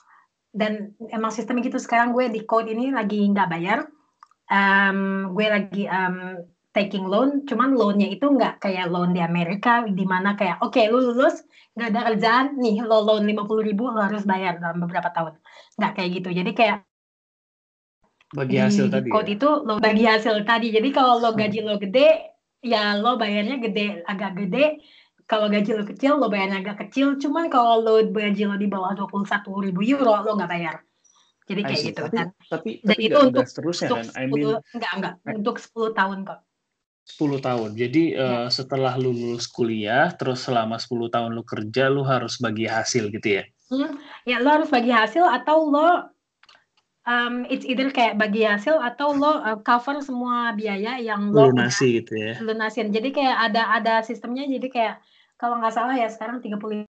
dan emang sistem gitu. Sekarang gue di code ini lagi nggak bayar. Um, gue lagi um, taking loan. Cuman loannya itu nggak kayak loan di Amerika di mana kayak oke okay, lu lulus nggak ada kerjaan nih lo loan lima puluh ribu lo harus bayar dalam beberapa tahun. Nggak kayak gitu. Jadi kayak bagi hasil di tadi code ya? itu lo bagi hasil tadi. Jadi kalau lo gaji lo gede ya lo bayarnya gede agak gede. Kalau gaji lo kecil lo bayarnya agak kecil. Cuman kalau lo gaji lo di bawah dua puluh satu ribu euro lo nggak bayar. Jadi kayak gitu tapi, kan. tapi, dan tapi itu untuk seterusnya untuk kan? I mean 10, enggak enggak untuk 10 tahun kok. 10 tahun. Jadi ya. uh, setelah lu lulus kuliah, terus selama 10 tahun lu kerja, lu harus bagi hasil gitu ya? Hmm, ya lo harus bagi hasil atau lo um, it's either kayak bagi hasil atau lo uh, cover semua biaya yang lo lunasi gitu ya. lunasin. Jadi kayak ada ada sistemnya jadi kayak kalau nggak salah ya sekarang 35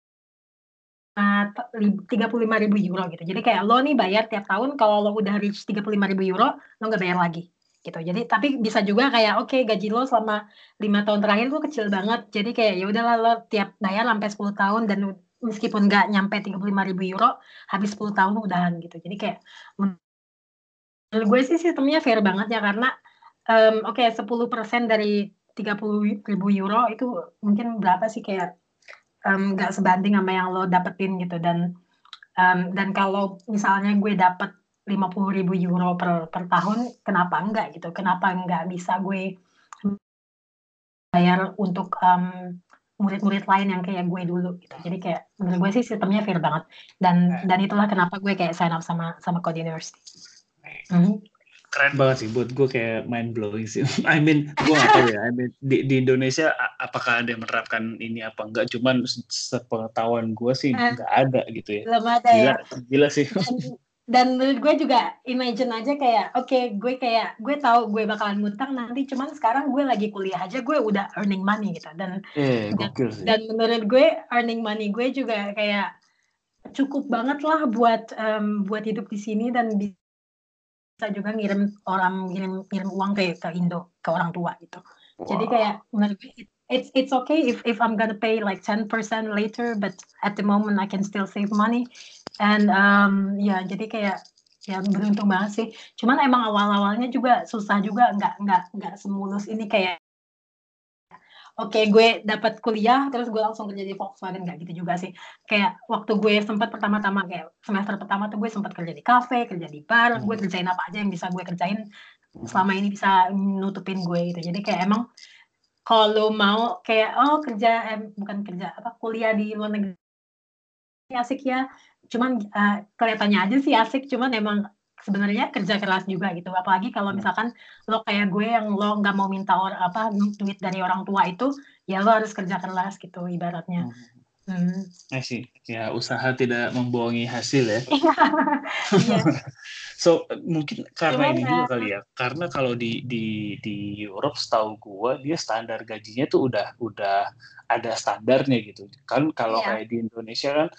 35 ribu euro gitu. Jadi kayak lo nih bayar tiap tahun kalau lo udah reach 35 ribu euro lo nggak bayar lagi gitu. Jadi tapi bisa juga kayak oke okay, gaji lo selama lima tahun terakhir tuh kecil banget. Jadi kayak ya udahlah lo tiap bayar sampai 10 tahun dan meskipun nggak nyampe 35 ribu euro habis 10 tahun udahan gitu. Jadi kayak menurut gue sih sistemnya fair banget ya karena um, oke okay, 10% dari 30 ribu euro itu mungkin berapa sih kayak nggak um, sebanding sama yang lo dapetin gitu dan um, dan kalau misalnya gue dapet 50 ribu euro per, per tahun, kenapa enggak gitu? Kenapa enggak bisa gue bayar untuk um, murid-murid lain yang kayak gue dulu gitu. Jadi kayak menurut gue sih sistemnya fair banget. Dan dan itulah kenapa gue kayak sign up sama sama Code University. Mm -hmm. Keren banget sih buat gue kayak mind blowing sih. I mean, gue gak tahu ya. I mean, di, di Indonesia apakah ada yang menerapkan ini apa enggak? Cuman sepengetahuan gue sih uh, nggak ada gitu ya. Belum ada gila, ya. Gila sih. Dan, dan menurut gue juga imagine aja kayak oke okay, gue kayak gue tahu gue bakalan ngutang nanti cuman sekarang gue lagi kuliah aja gue udah earning money gitu dan eh, dan, dan menurut gue earning money gue juga kayak cukup banget lah buat um, buat hidup di sini dan bisa juga ngirim orang ngirim ngirim uang ke ke Indo ke orang tua gitu. Wow. jadi kayak menurut gue it's it's okay if if I'm gonna pay like 10% later but at the moment I can still save money. And um, ya jadi kayak ya beruntung banget sih. Cuman emang awal-awalnya juga susah juga nggak nggak nggak semulus ini kayak oke okay, gue dapat kuliah terus gue langsung kerja di Volkswagen nggak gitu juga sih. Kayak waktu gue sempat pertama-tama kayak semester pertama tuh gue sempat kerja di kafe kerja di bar gue hmm. kerjain apa aja yang bisa gue kerjain selama ini bisa nutupin gue gitu. Jadi kayak emang kalau mau kayak oh kerja eh, bukan kerja apa kuliah di luar negeri asik ya. Cuman uh, kelihatannya aja sih asik cuman emang sebenarnya kerja keras juga gitu apalagi kalau hmm. misalkan lo kayak gue yang lo nggak mau minta or apa duit dari orang tua itu ya lo harus kerja keras gitu ibaratnya hmm. hmm. sih ya usaha tidak membohongi hasil ya yeah. so mungkin karena Gimana? ini juga kali ya karena kalau di di di Europe setahu gue dia standar gajinya tuh udah udah ada standarnya gitu kan kalau yeah. kayak di Indonesia kan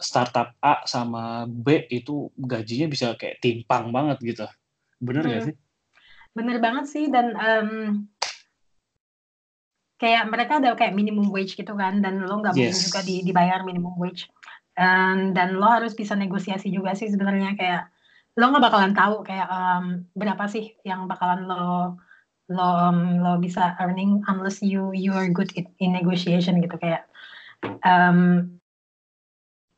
startup A sama B itu gajinya bisa kayak timpang banget gitu. Bener hmm. gak sih? Bener banget sih dan um, kayak mereka ada kayak minimum wage gitu kan dan lo nggak yes. mungkin juga di, dibayar minimum wage um, dan lo harus bisa negosiasi juga sih sebenarnya kayak lo nggak bakalan tahu kayak um, berapa sih yang bakalan lo lo um, lo bisa earning unless you you are good in, in negotiation gitu kayak um,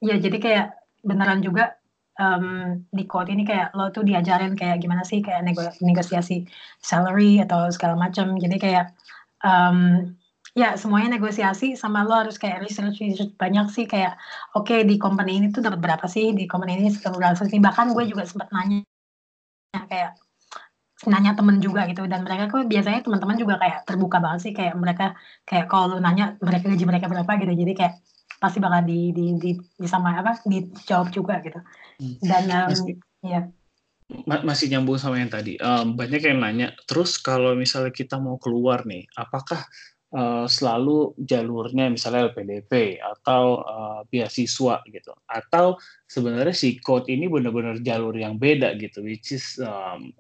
Iya, jadi kayak beneran juga um, di code ini kayak lo tuh diajarin kayak gimana sih kayak nego negosiasi salary atau segala macam. Jadi kayak um, ya semuanya negosiasi sama lo harus kayak research, research banyak sih. Kayak oke okay, di company ini tuh dapat berapa sih? Di company ini berapa sih? Bahkan gue juga sempat nanya kayak nanya temen juga gitu. Dan mereka kok biasanya teman-teman juga kayak terbuka banget sih. Kayak mereka kayak kalau nanya mereka gaji mereka berapa gitu. Jadi kayak pasti bakal di di di bisa apa dijawab juga gitu. Hmm. dan um, masih, ya masih nyambung sama yang tadi. Um, banyak yang nanya terus kalau misalnya kita mau keluar nih apakah uh, selalu jalurnya misalnya LPDP atau uh, beasiswa gitu? Atau sebenarnya si code ini benar-benar jalur yang beda gitu which is um,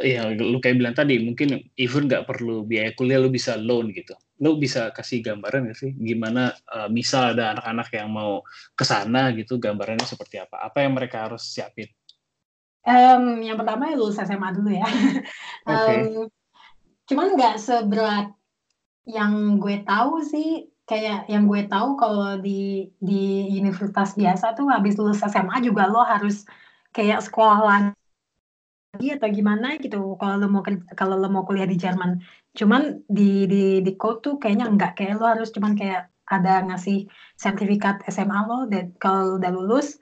ya lu kayak bilang tadi mungkin even nggak perlu biaya kuliah lu bisa loan gitu. Lu bisa kasih gambaran nggak sih gimana uh, misal ada anak-anak yang mau ke sana gitu gambarannya seperti apa? Apa yang mereka harus siapin? Um, yang pertama ya lulus SMA dulu ya. Okay. um, cuman nggak seberat yang gue tahu sih kayak yang gue tahu kalau di di universitas biasa tuh habis lulus SMA juga lo harus kayak sekolah lagi atau gimana gitu kalau lo mau kalau lo mau kuliah di Jerman cuman di di di code tuh kayaknya enggak kayak lo harus cuman kayak ada ngasih sertifikat SMA lo dan kalau udah lulus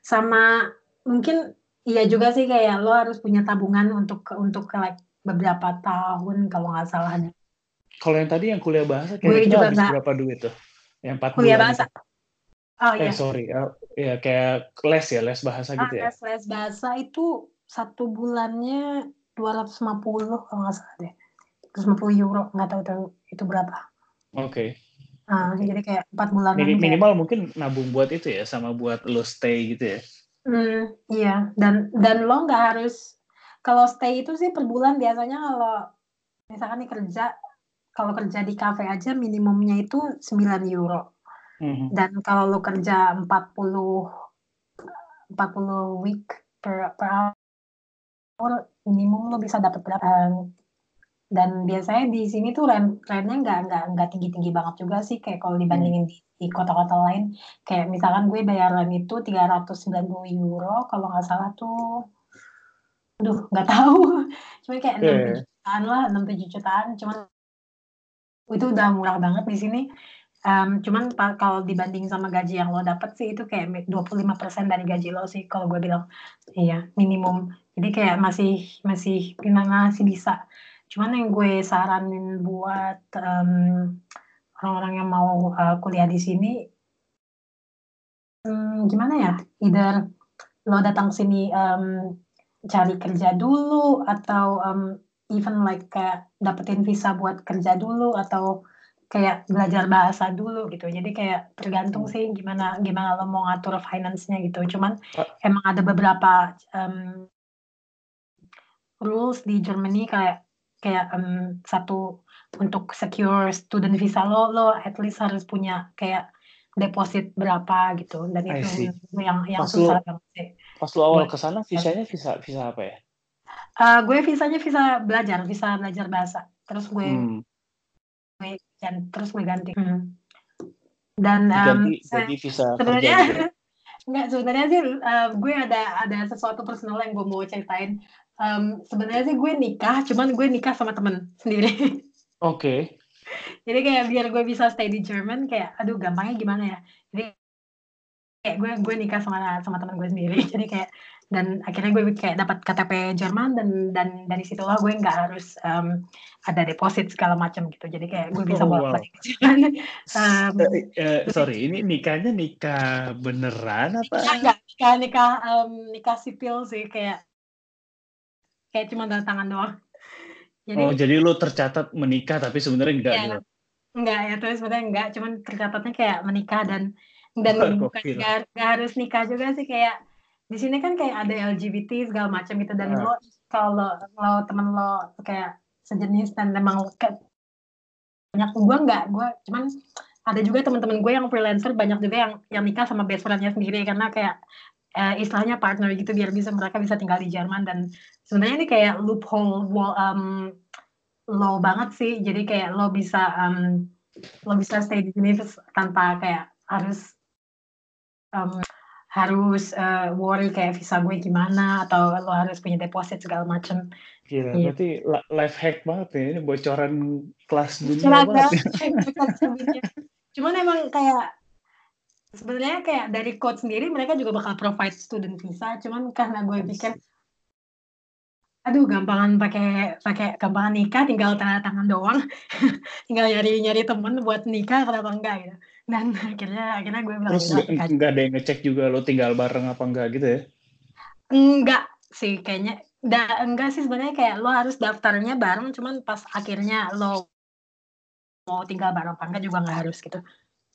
sama mungkin iya juga sih kayak lo harus punya tabungan untuk untuk like beberapa tahun kalau nggak salah kalau yang tadi yang kuliah bahasa kira-kira habis gak... berapa duit tuh? Yang empat kuliah bahasa. Itu. Oh eh, iya. sorry, uh, ya kayak les ya, les bahasa gitu ah, ya. Les les bahasa itu satu bulannya 250 kalau nggak salah deh. 250 euro, nggak tahu tuh itu berapa. Oke. Okay. Nah, jadi kayak empat bulan. Minim, minimal mungkin nabung buat itu ya, sama buat lo stay gitu ya. Hmm, iya. Dan dan lo nggak harus kalau stay itu sih per bulan biasanya kalau misalkan nih kerja kalau kerja di kafe aja minimumnya itu 9 euro. Mm-hmm. Dan kalau lo kerja 40 40 week per, per hour minimum lo bisa dapat berapa dan biasanya di sini tuh rent rentnya nggak nggak nggak tinggi tinggi banget juga sih kayak kalau dibandingin di, di kota-kota lain. Kayak misalkan gue bayar rent itu 390 euro kalau nggak salah tuh aduh nggak tahu. Cuma kayak enam yeah. jutaan lah enam tujuh jutaan. Cuma itu udah murah banget di sini. Um, cuman kalau dibanding sama gaji yang lo dapet sih itu kayak 25% dari gaji lo sih kalau gue bilang. Iya minimum. Jadi kayak masih masih gimana sih bisa. Cuman yang gue saranin buat um, orang-orang yang mau uh, kuliah di sini um, gimana ya? Either lo datang sini um, cari kerja dulu atau um, even like kayak dapetin visa buat kerja dulu atau kayak belajar bahasa dulu gitu. Jadi kayak tergantung hmm. sih gimana gimana lo mau ngatur finance-nya gitu. Cuman uh. emang ada beberapa um, rules di Germany kayak kayak um, satu untuk secure student visa lo lo at least harus punya kayak deposit berapa gitu dan itu yang yang pas susah banget sih. Pas lo awal ke sana visanya visa visa apa ya? Uh, gue visanya visa belajar, visa belajar bahasa. Terus gue hmm. Gue dan terus gue ganti. Hmm. Dan um, Diganti, jadi visa sebenarnya enggak sebenarnya sih uh, gue ada ada sesuatu personal yang gue mau ceritain. Um, sebenarnya sih gue nikah, cuman gue nikah sama temen sendiri. Oke. Okay. Jadi kayak biar gue bisa stay di Jerman kayak aduh gampangnya gimana ya. Jadi kayak gue gue nikah sama sama teman gue sendiri. Jadi kayak dan akhirnya gue kayak dapat KTP Jerman dan dan dari situlah gue nggak harus um, ada deposit segala macam gitu. Jadi kayak gue bisa oh, bolak balik wow. um, uh, sorry ini nikahnya nikah beneran apa? Enggak nikah nikah um, nikah sipil sih kayak kayak cuma tanda tangan doang. Jadi, oh jadi lu tercatat menikah tapi sebenarnya enggak ya, gitu? Enggak ya terus sebenarnya enggak cuman tercatatnya kayak menikah dan dan oh, bukan enggak harus nikah juga sih kayak di sini kan kayak ada LGBT segala macam gitu. Dan uh. lo kalau lo temen lo kayak sejenis dan memang kayak banyak gue nggak gue cuman ada juga teman-teman gue yang freelancer banyak juga yang yang nikah sama best friendnya sendiri. Karena kayak uh, istilahnya partner gitu biar bisa mereka bisa tinggal di Jerman. Dan sebenarnya ini kayak loophole wall um, low banget sih. Jadi kayak lo bisa um, lo bisa stay di sini tanpa kayak harus um, harus uh, worry kayak visa gue gimana atau lo harus punya deposit segala macam. Gila, iya. berarti life hack banget ya ini bocoran kelas dunia Cuma banget. Ya. Cuman emang kayak sebenarnya kayak dari code sendiri mereka juga bakal provide student visa, cuman karena gue pikir aduh gampangan pakai pakai gampangan nikah tinggal tanda tangan doang tinggal nyari nyari temen buat nikah kenapa enggak gitu dan akhirnya akhirnya gue bilang terus enggak, enggak ada yang ngecek juga lo tinggal bareng apa enggak gitu ya? Enggak sih kayaknya. Da, enggak sih sebenarnya kayak lo harus daftarnya bareng cuman pas akhirnya lo mau tinggal bareng apa enggak juga nggak harus gitu.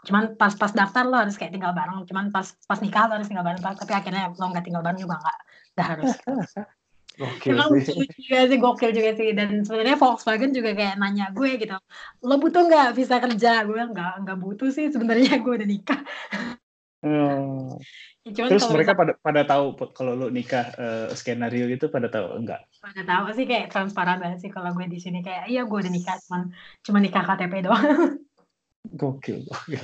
Cuman pas pas daftar lo harus kayak tinggal bareng cuman pas pas nikah lo harus tinggal bareng tapi akhirnya lo nggak tinggal bareng juga nggak nggak harus Gokil Emang sih. lucu juga sih, gokil juga sih. Dan sebenarnya Volkswagen juga kayak nanya gue gitu, lo butuh nggak visa kerja? Gue bilang nggak, nggak butuh sih sebenarnya gue udah nikah. Oh. Ya, cuman Terus mereka pada pada tahu kalau lu nikah eh, skenario itu pada tahu enggak? pada tahu sih kayak transparan banget sih kalau gue di sini kayak iya gue udah nikah cuman cuma nikah KTP doang. Gokil, gokil.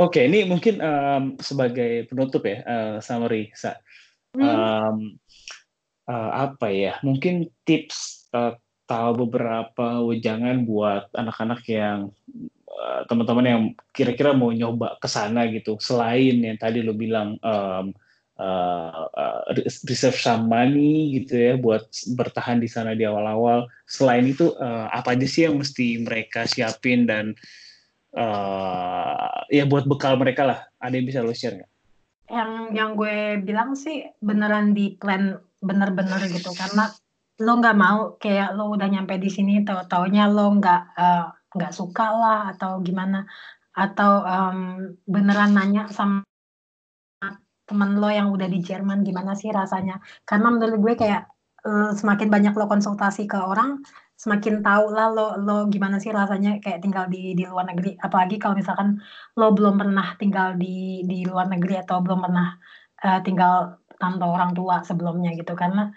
Oke, ini mungkin em, sebagai penutup ya, eh, summary, Sa. Hmm. Eh, apa ya? Mungkin tips eh, tahu beberapa wejangan buat anak-anak yang eh, teman-teman yang kira-kira mau nyoba ke sana gitu. Selain yang tadi lo bilang em, eh, eh, reserve some money gitu ya buat bertahan di sana di awal-awal. Selain itu eh, apa aja sih yang mesti mereka siapin dan eh ya buat bekal mereka lah. Ada yang bisa lo share nggak? yang yang gue bilang sih beneran di plan bener-bener gitu. Karena lo nggak mau kayak lo udah nyampe di sini tahu taunya lo nggak eh, nggak suka lah atau gimana. Atau em, beneran nanya sama temen lo yang udah di Jerman gimana sih rasanya? Karena menurut gue kayak eh, semakin banyak lo konsultasi ke orang semakin tahu lah lo lo gimana sih rasanya kayak tinggal di di luar negeri. Apalagi kalau misalkan lo belum pernah tinggal di di luar negeri atau belum pernah eh, tinggal tanpa orang tua sebelumnya gitu. Karena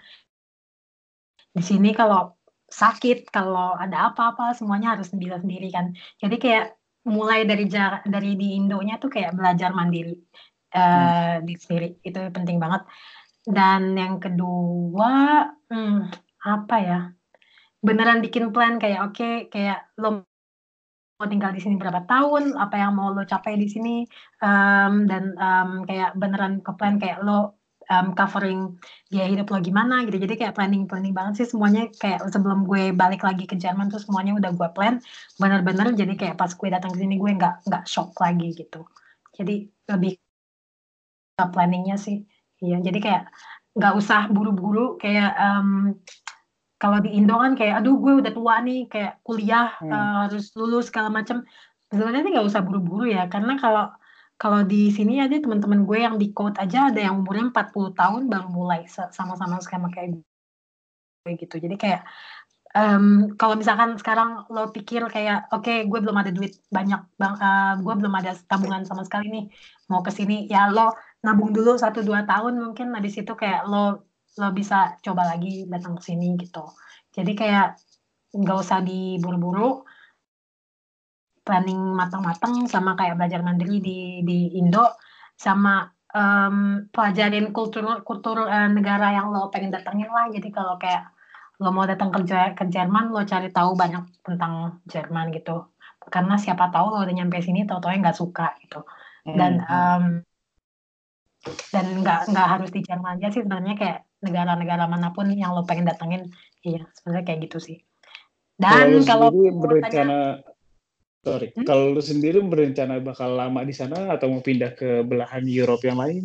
di sini kalau sakit kalau ada apa-apa semuanya harus bisa sendiri kan. Jadi kayak mulai dari jar dari di Indonya tuh kayak belajar mandiri eh di sendiri. Itu penting banget. Dan yang kedua hmm, apa ya? Beneran bikin plan kayak oke kayak lo mau tinggal di sini berapa tahun apa yang mau lo capai di sini em, dan em, kayak beneran ke plan kayak lo em, covering biaya hidup lo gimana gitu. Jadi kayak planning planning banget sih semuanya. Kayak sebelum gue balik lagi ke Jerman tuh semuanya udah gue plan. Bener-bener jadi kayak pas gue datang ke sini gue nggak nggak shock lagi gitu. Jadi lebih ke planningnya sih. Iya jadi kayak nggak usah buru-buru. Kayak em, kalau di Indo kan kayak aduh gue udah tua nih kayak kuliah Hmm. eh, harus lulus segala macam sebenarnya sih nggak usah buru-buru ya. Karena kalau kalau di sini aja teman-teman gue yang di code aja ada yang umurnya 40 tahun baru mulai sama-sama skema kayak gue gitu. Jadi kayak em, kalau misalkan sekarang lo pikir kayak oke gue belum ada duit banyak bang eh, gue belum ada tabungan sama sekali nih mau ke sini ya lo nabung dulu satu dua tahun mungkin habis itu kayak lo lo bisa coba lagi datang ke sini gitu. Jadi kayak nggak usah diburu-buru planning matang-matang sama kayak belajar mandiri di di Indo sama em, pelajarin kultur kultur eh, negara yang lo pengen datengin lah. Jadi kalau kayak lo mau datang kerja ke Jerman lo cari tahu banyak tentang Jerman gitu. Karena siapa tahu lo udah nyampe sini tahu-tahu nggak suka gitu. Dan Hmm. em, dan nggak nggak harus di Jerman aja sih sebenarnya kayak negara-negara mana pun yang lo pengen datengin. Iya sebenarnya kayak gitu sih. Kalau dan kalau tanya berencana, sorry, Hmm? kalau lu sendiri berencana bakal lama di sana atau mau pindah ke belahan Eropa yang lain?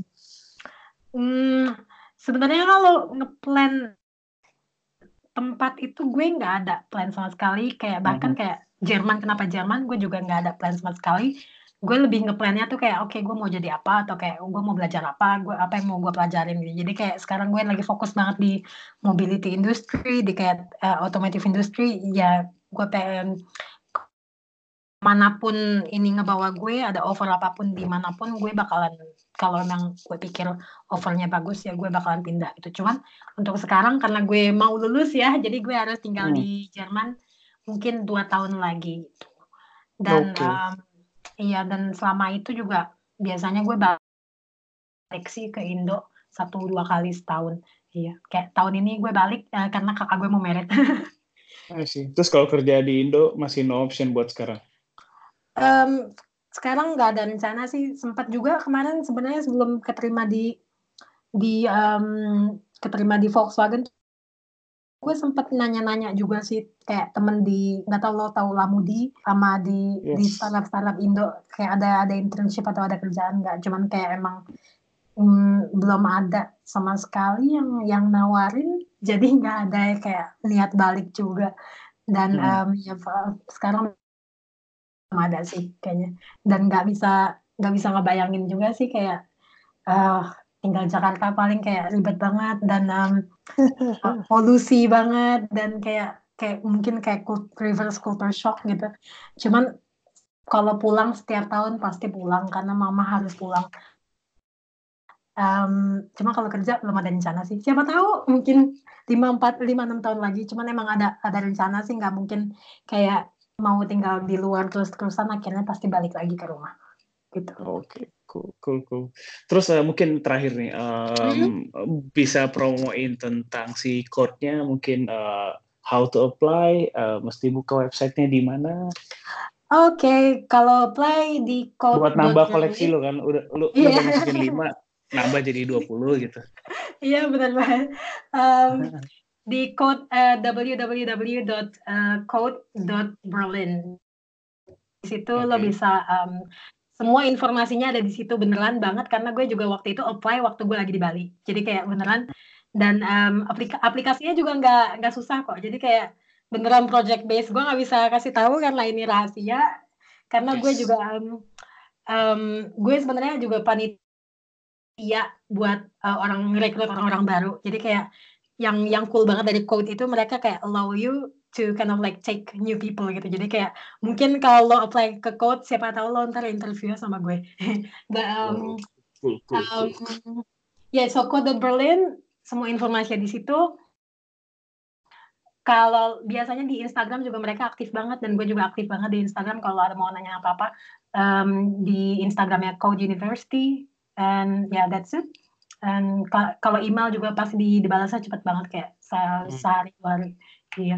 Hmm, sebenarnya kalau ngeplan tempat itu gue nggak ada plan sama sekali kayak bahkan Mhm. kayak Jerman kenapa Jerman gue juga nggak ada plan sama sekali gue lebih ngeplannya tuh kayak oke gue mau jadi apa atau kayak gue mau belajar apa gue apa yang mau gue pelajarin gitu jadi kayak sekarang gue lagi fokus banget di mobility industry di kayak eh, automotive industry ya gue pengen mana pun ini ngebawa gue ada offer apa pun di mana pun gue bakalan kalau memang gue pikir offernya bagus ya gue bakalan pindah gitu cuman untuk sekarang karena gue mau lulus ya jadi gue harus tinggal Hmm. di Jerman mungkin dua tahun lagi gitu dan Oke. em, iya dan selama itu juga biasanya gue balik sih ke Indo satu dua kali setahun iya kayak tahun ini gue balik eh, karena kakak gue mau merit I see. Terus kalau kerja di Indo masih no option buat sekarang? Em, sekarang nggak ada rencana sih sempat juga kemarin sebenarnya sebelum keterima di di em, keterima di Volkswagen gue sempat nanya-nanya juga sih kayak temen di nggak tahu lo tahu Lamudi sama di di Yes. startup startup Indo kayak ada ada internship atau ada kerjaan nggak cuman kayak emang mm, belum ada sama sekali yang yang nawarin jadi nggak ada kayak niat balik juga dan Hmm. em, ya sekarang ada sih kayaknya. Dan nggak bisa nggak bisa ngebayangin juga sih kayak uh, tinggal Jakarta paling kayak ribet banget dan um, polusi banget dan kayak kayak mungkin kayak reverse culture shock gitu. Cuman kalau pulang setiap tahun pasti pulang karena mama harus pulang. Um, cuma kalau kerja belum ada rencana sih. Siapa tahu mungkin lima empat lima enam tahun lagi cuman emang ada ada rencana sih nggak mungkin kayak mau tinggal di luar terus terusan akhirnya pasti balik lagi ke rumah gitu. Oke, okay. cool, cool, cool. Terus uh, mungkin terakhir nih, um, mm-hmm. bisa promoin tentang si code-nya, mungkin uh, how to apply, uh, mesti buka websitenya di mana? Oke, okay. kalau apply di code buat nambah koleksi lo kan, udah lu, yeah. udah masukin lima, nambah jadi 20 gitu. Iya benar banget. Um, di code uh, www.code.berlin. Di situ okay. lo bisa um, semua informasinya ada di situ beneran banget karena gue juga waktu itu apply waktu gue lagi di Bali. Jadi kayak beneran dan um, aplika aplikasinya juga nggak nggak susah kok. Jadi kayak beneran project base. Gue nggak bisa kasih tahu karena ini rahasia. Karena yes. gue juga um, um, gue sebenarnya juga panitia buat uh, orang rekrut orang-orang baru. Jadi kayak yang yang cool banget dari code itu mereka kayak allow you to kind of like take new people gitu. Jadi kayak mungkin kalau lo apply ke code siapa tahu lo ntar interview sama gue. But, um, cool, cool, um, cool. Ya, yeah, so code Berlin semua informasi di situ. Kalau biasanya di Instagram juga mereka aktif banget dan gue juga aktif banget di Instagram kalau ada mau nanya apa-apa um, di Instagramnya Code University and yeah that's it. Dan kalau email juga pasti di dibalasnya cepet banget kayak se hmm. sehari dua hari. Iya.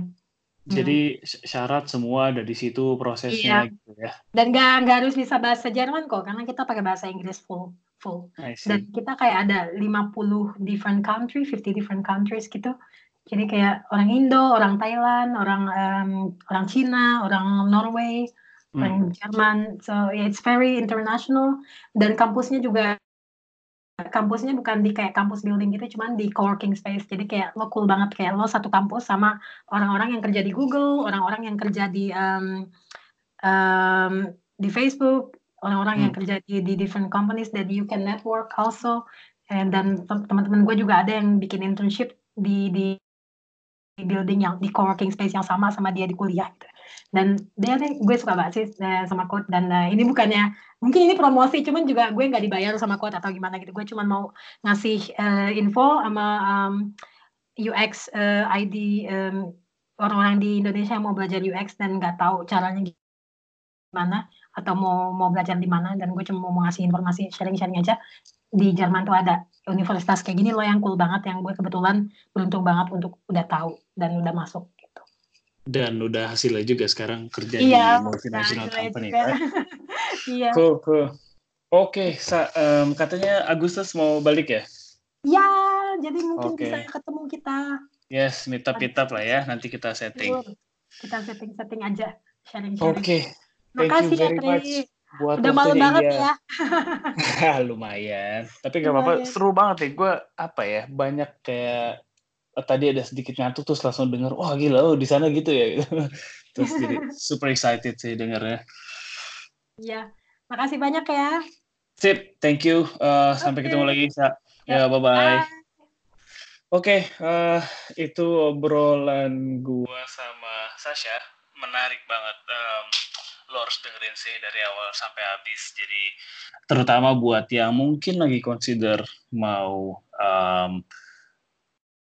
Jadi hmm. syarat semua ada di situ prosesnya iya. gitu ya. Dan nggak nggak harus bisa bahasa Jerman kok, karena kita pakai bahasa Inggris full full. Dan kita kayak ada 50 different country, 50 different countries gitu. Jadi kayak orang Indo, orang Thailand, orang um, orang Cina, orang Norway, hmm. orang Jerman. So yeah, it's very international. Dan kampusnya juga kampusnya bukan di kayak kampus building gitu, cuman di coworking space. Jadi kayak lo cool banget kayak lo satu kampus sama orang-orang yang kerja di Google, orang-orang yang kerja di um, um, di Facebook, orang-orang hmm. yang kerja di, di different companies that you can network also. And dan teman-teman gue juga ada yang bikin internship di di building yang di coworking space yang sama sama dia di kuliah gitu. Dan dia gue suka banget sih eh, sama Code dan uh, ini bukannya mungkin ini promosi cuman juga gue nggak dibayar sama Code atau gimana gitu. Gue cuma mau ngasih uh, info sama um, UX uh, ID um, orang-orang di Indonesia yang mau belajar UX dan nggak tahu caranya gimana atau mau mau belajar di mana dan gue cuma mau ngasih informasi sharing-sharing aja di Jerman tuh ada universitas kayak gini loh yang cool banget yang gue kebetulan beruntung banget untuk udah tahu dan udah masuk. Dan udah hasilnya juga sekarang kerja iya, di multinational company, right? iya. Cool, cool. Oke, okay, um, katanya Agustus mau balik ya? Ya, jadi mungkin okay. bisa ketemu kita. Yes, meet up, meet up lah ya. Nanti kita setting. Kita setting-setting aja, sharing-sharing. Oke, okay. Thank Makasih you ya, very ya, much. Buat Udah malam banget ya. Lumayan. Tapi gak apa-apa, seru banget nih. Gue apa ya, banyak kayak tadi ada sedikit ngantuk terus langsung denger, wah gila, oh di sana gitu ya. terus jadi super excited sih dengernya. Iya, makasih banyak ya. Sip, thank you. Uh, okay. Sampai ketemu lagi. Ya, ya bye-bye. Bye. Oke, okay, uh, eh, itu obrolan gua sama Sasha. Menarik banget. Um, lo harus dengerin sih dari awal sampai habis. Jadi terutama buat yang mungkin lagi consider mau um,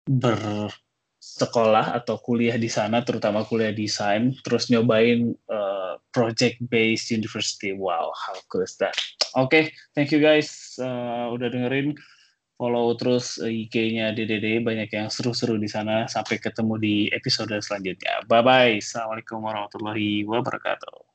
bersekolah atau kuliah di sana, terutama kuliah desain, terus nyobain uh, project based university. Wow, how cool is that? Oke, okay, thank you guys uh, udah dengerin. Follow terus IG-nya DDD, banyak yang seru-seru di sana. Sampai ketemu di episode selanjutnya. Bye-bye. Assalamualaikum warahmatullahi wabarakatuh.